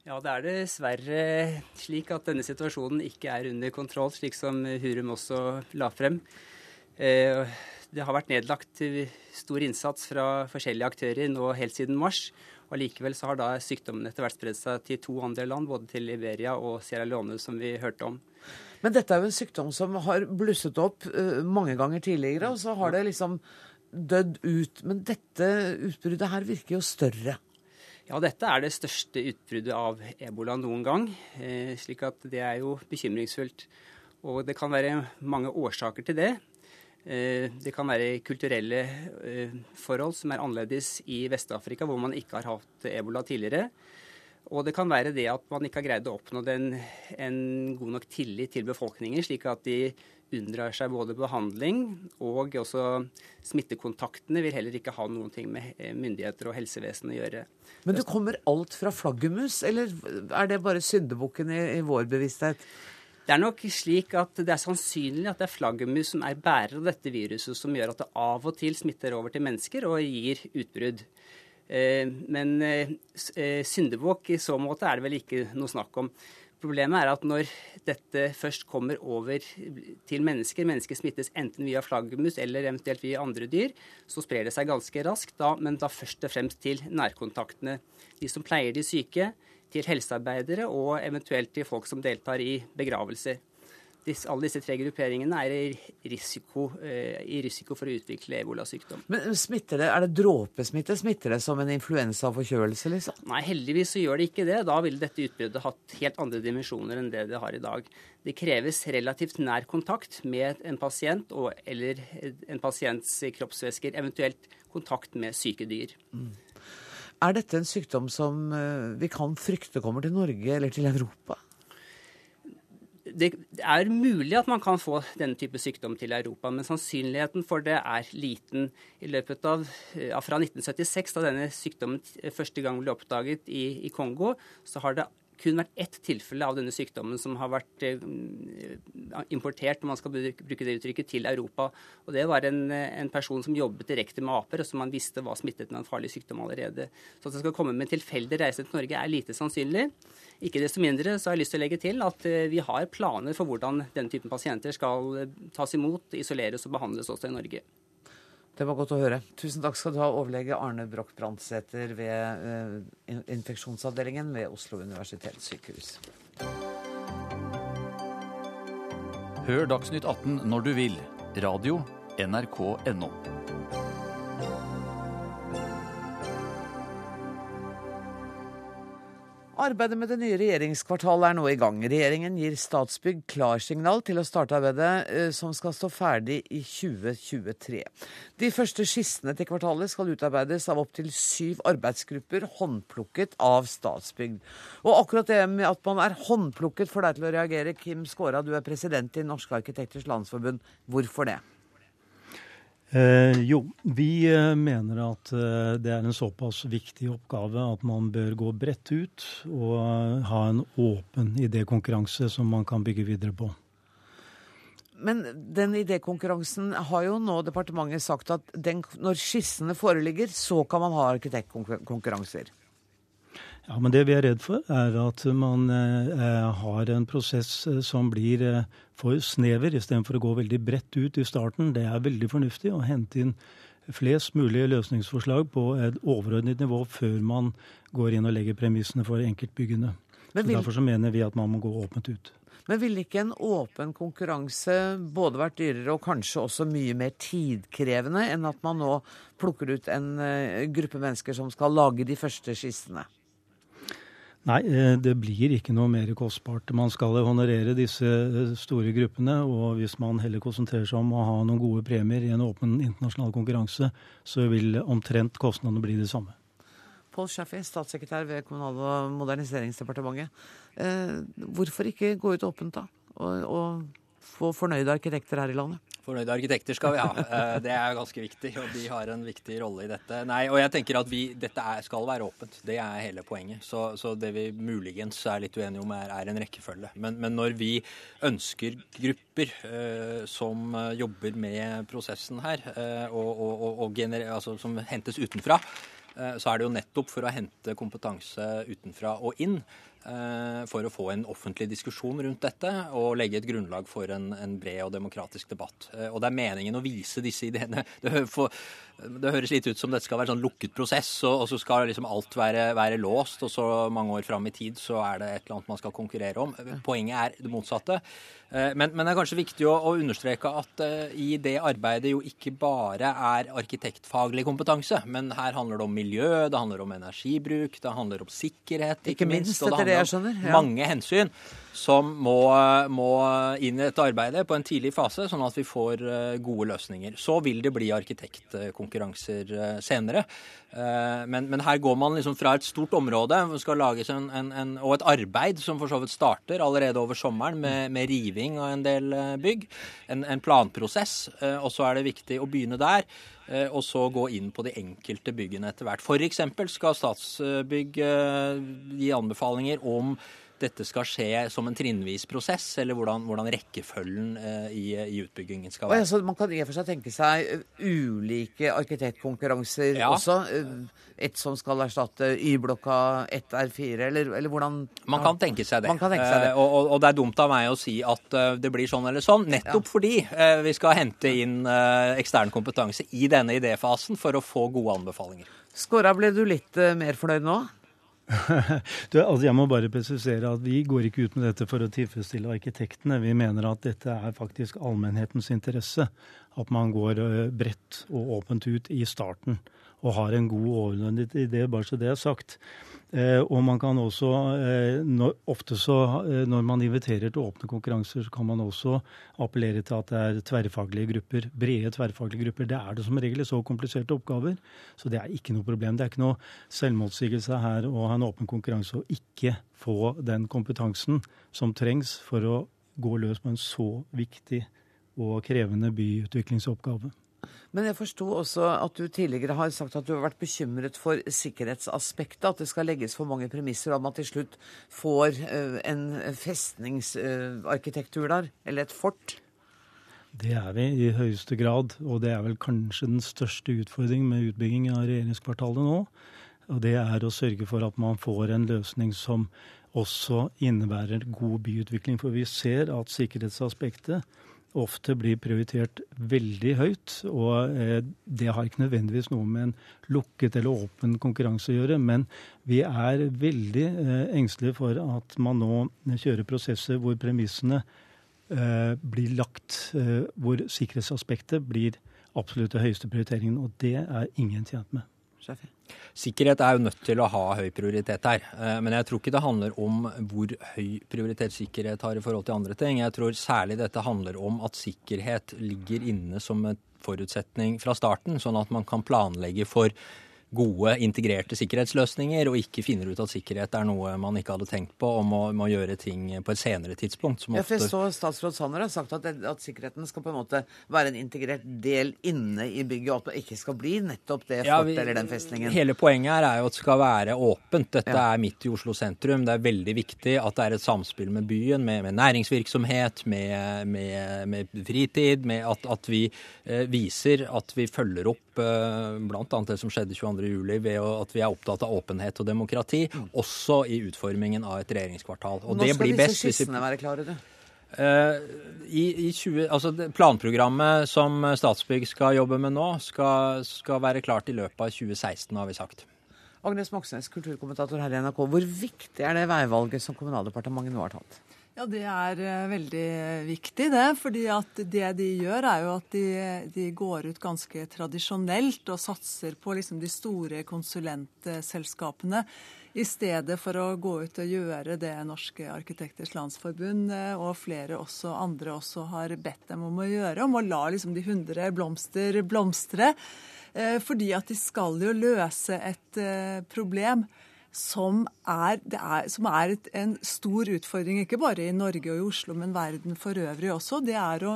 Ja, det er dessverre slik at denne situasjonen ikke er under kontroll, slik som Hurum også la frem. Eh, det har vært nedlagt stor innsats fra forskjellige aktører nå helt siden mars. og Likevel så har da sykdommen etter hvert spredd seg til to andre land, både til Liberia og Sierra Leone, som vi hørte om. Men dette er jo en sykdom som har blusset opp uh, mange ganger tidligere, og så har det liksom dødd ut. Men dette utbruddet her virker jo større. Ja, dette er det største utbruddet av ebola noen gang. Eh, slik at det er jo bekymringsfullt. Og det kan være mange årsaker til det. Eh, det kan være kulturelle eh, forhold som er annerledes i Vest-Afrika, hvor man ikke har hatt ebola tidligere. Og det kan være det at man ikke har greid å oppnå en, en god nok tillit til befolkningen, slik at de unndrar seg både behandling og også smittekontaktene vil heller ikke ha noen ting med eh, myndigheter og helsevesen å gjøre. Men det kommer alt fra flaggermus, eller er det bare syndebukken i, i vår bevissthet? Det er nok slik at det er sannsynlig at det er flaggermus som er bærer av dette viruset, som gjør at det av og til smitter over til mennesker og gir utbrudd. Eh, men eh, eh, syndebukk i så måte er det vel ikke noe snakk om. Problemet er at når dette først kommer over til mennesker, mennesker smittes enten via flaggermus eller eventuelt via andre dyr, så sprer det seg ganske raskt, da, men da først og fremst til nærkontaktene. De som pleier de syke, til helsearbeidere og eventuelt til folk som deltar i begravelser. disse, alle disse tre grupperingene er i risiko, eh, i risiko for å utvikle ebolasykdom. Men smitter det, Er det dråpesmitte? Smitter det som en influensaforkjølelse, liksom? Nei, heldigvis så gjør det ikke det. Da ville dette utbruddet hatt helt andre dimensjoner enn det det har i dag. Det kreves relativt nær kontakt med en pasient og, eller en pasients kroppsvæsker, eventuelt kontakt med syke dyr. Mm. Er dette en sykdom som eh, vi kan frykte kommer til Norge eller til Europa? Det er mulig at man kan få denne type sykdom til Europa, men sannsynligheten for det er liten. I løpet av, Fra 1976, da denne sykdommen første gang ble oppdaget i, i Kongo, så har det kun vært ett tilfelle av denne sykdommen som har vært eh, importert om man skal bruke det uttrykket, til Europa. Og Det var en, en, person som jobbet direkte med aper, og som man visste var smittet med en farlig sykdom allerede. Så at det skal komme med en tilfeldig reise til Norge er lite sannsynlig. Ikke desto mindre så har jeg lyst til å legge til at eh, vi har planer for hvordan denne typen pasienter skal eh, tas imot, isoleres og behandles også i Norge. Det var godt å høre. Tusen takk skal du ha, overlege Arne Broch Brandsæter ved uh, infeksjonsavdelingen ved Oslo universitetssykehus. Hør Dagsnytt 18 når du vil. Radio NRK.no. Arbeidet med det nye regjeringskvartalet er nå i gang. Regjeringen gir Statsbygg klarsignal til å starte arbeidet, eh, som skal stå ferdig i 2023. De første skissene til kvartalet skal utarbeides av opptil syv arbeidsgrupper, håndplukket av Statsbygg. Og akkurat det med at man er håndplukket får deg til å reagere. Kim Skåra, du er president i Norske arkitekters landsforbund. Hvorfor det? Eh, jo, vi eh, mener at eh, det er en såpass viktig oppgave at man bør gå bredt ut og eh, ha en åpen idékonkurranse som man kan bygge videre på. Men den idékonkurransen har jo nå departementet sagt at den, når skissene foreligger, så kan man ha arkitektkonkurranser. Ja, men Det vi er redd for, er at man eh, har en prosess eh, som blir eh, for snever, istedenfor å gå veldig bredt ut i starten. Det er veldig fornuftig å hente inn flest mulig løsningsforslag på et overordnet nivå før man går inn og legger premissene for enkeltbyggene. Vil... Så derfor så mener vi at man må gå åpent ut. Men ville ikke en åpen konkurranse både vært dyrere og kanskje også mye mer tidkrevende enn at man nå plukker ut en uh, gruppe mennesker som skal lage de første skissene? Nei, eh, det blir ikke noe mer kostbart. Man skal honorere disse eh, store gruppene. Og hvis man heller konsentrerer seg om å ha noen gode premier i en åpen internasjonal konkurranse, så vil omtrent kostnadene bli det samme. Pål Schaffi, statssekretær ved Kommunal- og moderniseringsdepartementet. Eh, hvorfor ikke gå ut åpent, da? Og, og få fornøyde arkitekter her i landet? Fornøyde arkitekter skal vi ha. *laughs* Eh, det er ganske viktig, og de har en viktig rolle i dette. Nei, og jeg tenker at vi, Dette er, skal være åpent. Det er hele poenget. Så, så det vi muligens er litt uenige om, er, er en rekkefølge. Men, men, når vi ønsker grupper eh, som jobber med prosessen her, eh, og, og, og gener, altså, som hentes utenfra, eh, så er det jo nettopp for å hente kompetanse utenfra og inn. Eh, for å få en offentlig diskusjon rundt dette og legge et grunnlag for en, en bred og demokratisk debatt. Eh, og det er meningen å vise disse ideene. *laughs* Det, for, det høres litt ut som dette skal være en sånn lukket prosess, og, og så skal liksom alt være, være, låst, og så mange år fram i tid så er det et eller annet man skal konkurrere om. Poenget er det motsatte. Eh, men, men, det er kanskje viktig å, å understreke at uh, i det arbeidet jo ikke bare er arkitektfaglig kompetanse, men her handler det om miljø, det handler om energibruk, det handler om sikkerhet, ikke, ikke minst, minst og det handler. Ja. mange hensyn som må, må, inn i dette arbeidet på en tidlig fase, sånn at vi får eh, gode løsninger. Så vil det bli arkitektkonkurranser eh, senere. Eh, men, men her går man liksom fra et stort område en, en, en, og et arbeid som for så vidt starter allerede over sommeren med, med riving av en del bygg. En planprosess. Og så er det viktig å begynne der og så gå inn på de enkelte byggene etter hvert. F.eks. skal Statsbygg gi anbefalinger om dette skal skje som en trinnvis prosess, eller hvordan, hvordan rekkefølgen eh, i, i, utbyggingen skal være. Altså, man kan i og for seg tenke seg eh, ulike arkitektkonkurranser ja. også. Et som skal erstatte Y-blokka, ett R4, eller, eller, hvordan Man kan tenke seg det. Tenke seg det. Eh, og, og, det er dumt av meg å si at det blir sånn eller sånn, nettopp ja. fordi vi skal hente inn ekstern kompetanse i denne idéfasen for å få gode anbefalinger. Skåra, ble du litt mer fornøyd nå? *laughs* du, altså jeg må bare presisere at Vi går ikke ut med dette for å tilfredsstille arkitektene. Vi mener at dette er faktisk allmennhetens interesse. At man går eh, bredt og åpent ut i starten og har en god overordnet idé, bare så det er sagt. Eh, og man kan også, eh, ofte så, eh, når man inviterer til åpne konkurranser, så kan man også appellere til at det er tverrfaglige grupper, brede tverrfaglige grupper. Det er det som regel i så kompliserte oppgaver, så det er ikke noe problem. Det er ikke noe selvmotsigelse her å ha en åpen konkurranse og ikke få den kompetansen som trengs for å gå løs på en så viktig og krevende byutviklingsoppgave. Men jeg forsto også at du tidligere har sagt at du har vært bekymret for sikkerhetsaspektet. At det skal legges for mange premisser om at til slutt får eh, en festningsarkitektur der, eller et fort. Det er vi i høyeste grad, og det er vel kanskje den største utfordringen med utbygging av regjeringskvartalet nå. Og det er å sørge for at man får en løsning som også innebærer god byutvikling. For vi ser at sikkerhetsaspektet ofte blir prioritert veldig høyt. Og eh, det har ikke nødvendigvis noe med en lukket eller åpen konkurranse å gjøre. Men vi er veldig eh, engstelige for at man nå kjører prosesser hvor premissene eh, blir lagt, hvor sikkerhetsaspektet blir absolutt den høyeste prioriteringen. Og det er ingen tjent med. Shafi. Sikkerhet er jo nødt til å ha høy prioritet her. Eh, men jeg tror ikke det handler om hvor høy prioritet sikkerhet har i forhold til andre ting. Jeg tror særlig dette handler om at sikkerhet ligger inne som en forutsetning fra starten, sånn at man kan planlegge for gode, integrerte sikkerhetsløsninger, og ikke finner ut at sikkerhet er noe man ikke hadde tenkt på, og må, må gjøre ting på et senere tidspunkt. ja, for jeg så Statsråd Sanner har sagt at, at, sikkerheten skal på en måte være en integrert del inne i bygget, og at det ikke skal bli nettopp det ja, fortet eller den festningen. Hele poenget her er jo at det skal være åpent. Dette ja. er midt i Oslo sentrum. Det er veldig viktig at det er et samspill med byen, med, med næringsvirksomhet, med, med, med, fritid, med at, at vi eh, viser at vi følger opp bl.a. det som skjedde 22 juli ved at vi er opptatt av åpenhet og demokrati, mm. også i utformingen av et regjeringskvartal. Og Nå skal disse skissene være klare, du? Uh, i, i 20, altså Planprogrammet som Statsbygg skal jobbe med nå, skal, skal være klart i løpet av 2016, har vi sagt. Agnes Moxnes, kulturkommentator her i NRK. Hvor viktig er det veivalget som Kommunaldepartementet nå har tatt? Ja, Det er uh, veldig viktig, det. fordi at det de gjør, er jo at de, de går ut ganske tradisjonelt og satser på liksom, de store konsulentselskapene. I stedet for å gå ut og gjøre det Norske arkitekters landsforbund uh, og flere også, andre også har bedt dem om å gjøre, om å la liksom, de hundre blomster blomstre. Fordi at de skal jo løse et problem som er, er, som er et, en stor utfordring, ikke bare i Norge og i Oslo, men verden for øvrig også. Det er å,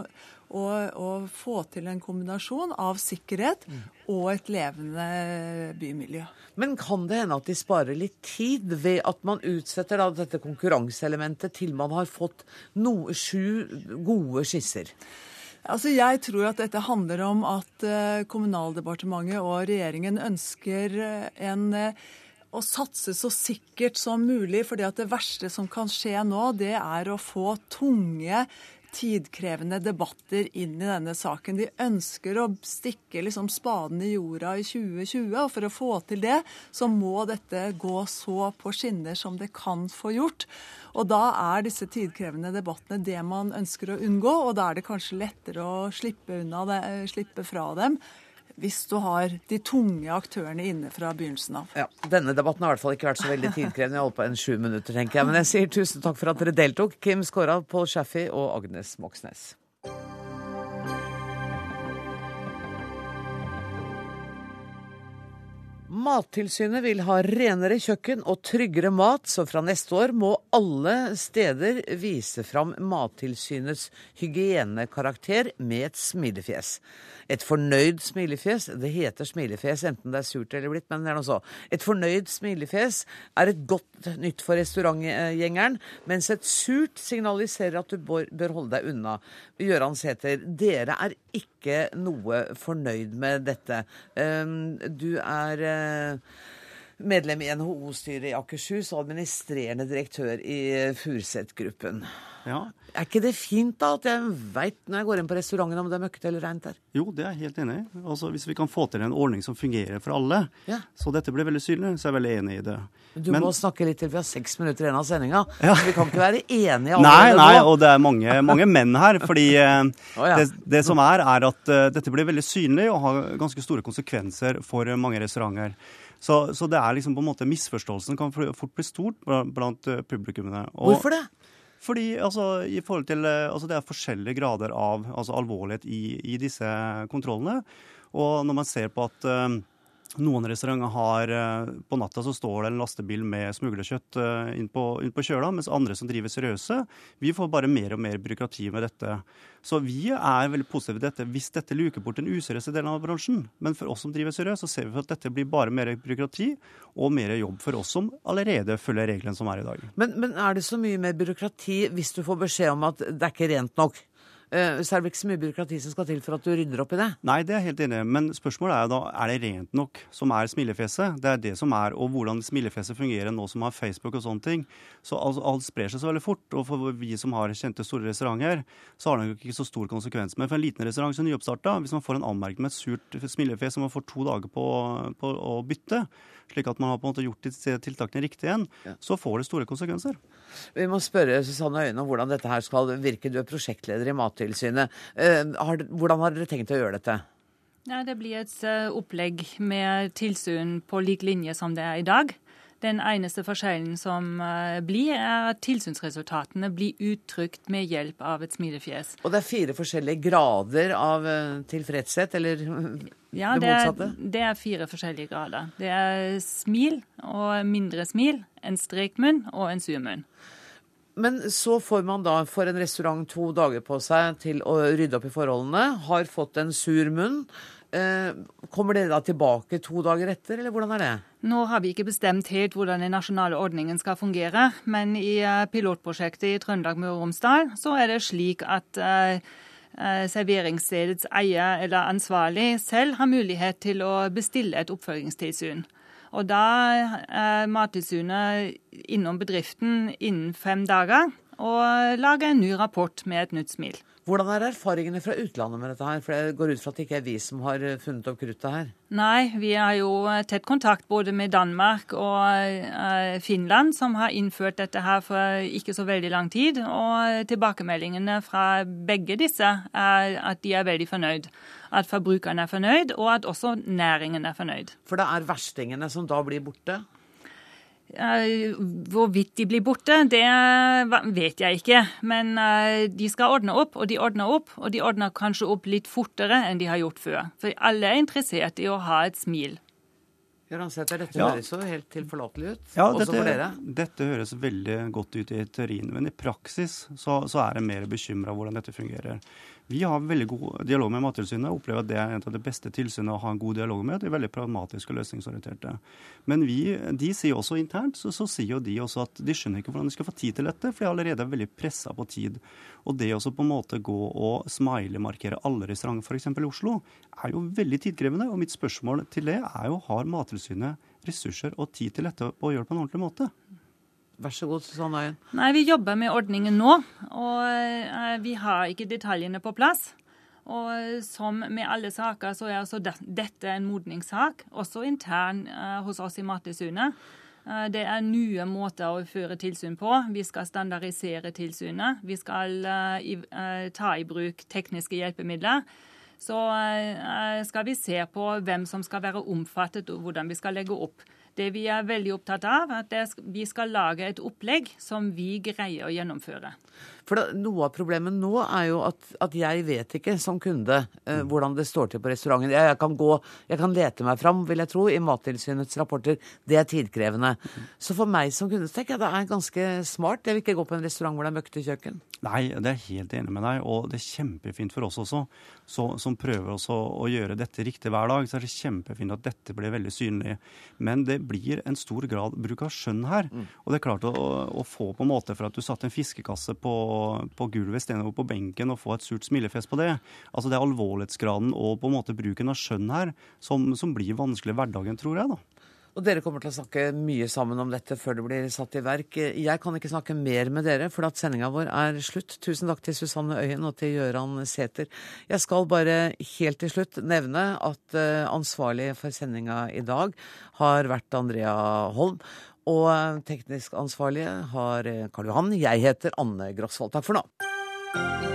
å, å få til en kombinasjon av sikkerhet og et levende bymiljø. Men kan det hende at de sparer litt tid ved at man utsetter dette konkurranseelementet til man har fått no, sju gode skisser? Altså, jeg tror at dette handler om at uh, Kommunaldepartementet og regjeringen ønsker uh, en uh, å satse så sikkert som mulig. at det verste som kan skje nå, det er å få tunge tidkrevende debatter inn i denne saken. De ønsker å stikke liksom spaden i jorda i 2020, og for å få til det, så må dette gå så på skinner som det kan få gjort. Og da er disse tidkrevende debattene det man ønsker å unngå, og da er det kanskje lettere å slippe, det, slippe fra dem hvis du har de tunge aktørene inne fra begynnelsen av. Ja, Denne debatten har i hvert fall ikke vært så veldig tidkrevende. Jeg holdt på en sju minutter, tenker jeg. Men jeg sier tusen takk for at dere deltok, Kim Skåra, Paul Shaffey og Agnes Moxnes. Mattilsynet vil ha renere kjøkken og tryggere mat, så fra neste år må alle steder vise fram Mattilsynets hygienekarakter med et smilefjes. Et fornøyd smilefjes, det heter smilefjes enten det er surt eller blitt, men det er noe så. Et fornøyd smilefjes er et godt nytt for restaurantgjengeren, mens et surt signaliserer at du bør holde deg unna. Gøran Sæther, dere er ikke noe fornøyd med dette. Ehm, du er eh, medlem i NHO-styret i Akershus og administrerende direktør i Furuset-gruppen. Ja. Er ikke det fint da at jeg veit når jeg går inn på restauranten om det er møkkete eller reint der? Jo, det er jeg helt enig i. Altså, hvis vi kan få til en ordning som fungerer for alle, Ja. så dette blir veldig synlig, så er jeg veldig enig i det. Du Men- må snakke litt til, vi har seks minutter igjen av sendinga. Ja. Vi kan ikke være enige Nei, *laughs* allerede nei, nå. og det er mange, mange menn her. fordi oh, ja. det, det som er, er at uh, dette blir veldig synlig og har ganske store konsekvenser for eh, mange restauranter. Så, så det er liksom på en måte misforståelsen kan fort bli stort blant eh, publikummene. Og- Hvorfor det? Fordi altså, i forhold til, eh, altså, det er forskjellige grader av altså, alvorlighet i, i disse kontrollene. Og når man ser på at eh, noen restauranter har eh, På natta så står det en lastebil med smuglerkjøtt eh, inn, på, inn på kjøla, mens andre som driver seriøse, vi får bare mer og mer byråkrati med dette. Så vi er veldig positive til dette hvis dette luker bort den useriøse delen av bransjen. Men for oss som driver seriøst, så ser vi at dette blir bare mer byråkrati og mer jobb for oss som allerede følger reglene som er i dag. Men, men er det så mye mer byråkrati hvis du får beskjed om at det er ikke rent nok? Eh, så er det ikke så mye byråkrati som skal til for at du rydder opp i det? Nei, det er jeg helt enig i. Men spørsmålet er da er det rent nok som er smilefjeset. Det er det som er, og hvordan smilefjeset fungerer nå som har Facebook og sånne ting. Så altså, alt sprer seg så veldig fort. Og for vi som har kjente store restauranter, så har det nok ikke så stor konsekvens. Men for en liten restaurant som nyoppstarta, hvis man får en anmerkning med et surt smilefjes som man får to dager på, på å bytte, slik at man har på en måte gjort disse tiltakene riktig igjen, så får det store konsekvenser. Vi må spørre Susanne Øyne om hvordan dette her skal virke. Du er prosjektleder i Mattilsynet. Eh, hvordan har dere tenkt å gjøre dette? Ja, det blir et eh, opplegg med tilsyn på lik linje som det er i dag. Den eneste forskjellen som eh, blir, er at tilsynsresultatene blir uttrykt med hjelp av et smilefjes. Og det er fire forskjellige grader av eh, tilfredshet, eller *laughs* Ja, det det er, det er fire forskjellige grader. Det er smil og mindre smil, en strekmunn og en surmunn. Men så får man da for en restaurant to dager på seg til å rydde opp i forholdene. Har fått en sur munn. Eh, kommer dere da tilbake to dager etter, eller hvordan er det? Nå har vi ikke bestemt helt hvordan den nasjonale ordningen skal fungere, men i eh, pilotprosjektet i Trøndelag Møre og Romsdal så er det slik at eh, serveringsstedets eier eller ansvarlig selv har mulighet til å bestille et oppfølgingstilsyn. Og da er Mattilsynet innom bedriften innen fem dager og lager en ny rapport med et nytt smil. Hvordan er erfaringene fra utlandet med dette her? For jeg går ut fra at det ikke er vi som har eh, funnet opp kruttet her. Nei, vi har jo tett kontakt både med Danmark og eh, Finland, som har innført dette her for ikke så veldig lang tid. Og tilbakemeldingene fra begge disse er at de er veldig fornøyd. At forbrukerne er fornøyd, og at også næringen er fornøyd. For det er verstingene som da blir borte? Eh, Hvorvidt de blir borte, det vet jeg ikke. Men eh, de skal ordne opp, og de ordner opp. Og de ordner kanskje opp litt fortere enn de har gjort før. For alle er interessert i å ha et smil. Gøran Sæther, dette Ja. høres jo helt tilforlatelig ut, Ja, også for dere. dette, dette høres veldig godt ut i teorien, men i praksis så, så er jeg mer bekymra hvordan dette fungerer. Vi har veldig god dialog med Mattilsynet opplever at det er en av de beste tilsynene å ha en god dialog med. De er veldig pragmatiske og løsningsorienterte. Men vi, de sier også internt så, så sier jo de også at de skjønner ikke hvordan de skal få tid til dette, for de allerede er veldig pressa på tid. Og det også på en måte gå og smiley-markere alle restauranter f.eks. i Oslo, er jo veldig tidkrevende. Og mitt spørsmål til det er jo har Mattilsynet ressurser og tid til dette og å gjøre det på en ordentlig måte? Vær så god, Susanne Øyen. Nei, vi jobber med ordningen nå, og eh, vi har ikke detaljene på plass. Og som med alle saker, så er altså dette en modningssak, også intern eh, hos oss i Mattilsynet. Eh, Det er nye måter å føre tilsyn på. Vi skal standardisere tilsynet. Vi skal eh, eh, ta i bruk tekniske hjelpemidler. Så eh, skal vi se på hvem som skal være omfattet, og hvordan vi skal legge opp. Det vi er veldig opptatt av, er at vi skal lage et opplegg som vi greier å gjennomføre. For da, Noe av problemet nå er jo at, at jeg vet ikke som kunde eh, hvordan det står til på restauranten. Jeg, jeg, kan gå, jeg kan lete meg fram, vil jeg tro, i Mattilsynets rapporter. Det er tidkrevende. Så for meg som kunde tenker jeg det er ganske smart. Jeg vil ikke gå på en restaurant hvor det er møkkete kjøkken. Nei, det er jeg helt enig med deg, og det er kjempefint for oss også, så, som prøver også å gjøre dette riktig hver dag. Så er det kjempefint at dette blir veldig synlig. Men det blir en stor grad bruk av skjønn her. Og det er klart å, å få på en måte for at du satte en fiskekasse på, på gulvet istedenfor på benken, og få et surt smilefjes på det. Altså det er alvorlighetsgraden og på en måte bruken av skjønn her som, som blir vanskelig i hverdagen, tror jeg. da. Og dere kommer til å snakke mye sammen om dette før det blir satt i verk. Jeg kan ikke snakke mer med dere, for at sendinga vår er slutt. Tusen takk til Susanne Øyen og til Gøran Sæther. Jeg skal bare helt til slutt nevne at uh, ansvarlig for sendinga i dag har vært Andrea Holm. Og teknisk ansvarlige har Karl Johan. Jeg heter Anne Grosvold. Takk for nå.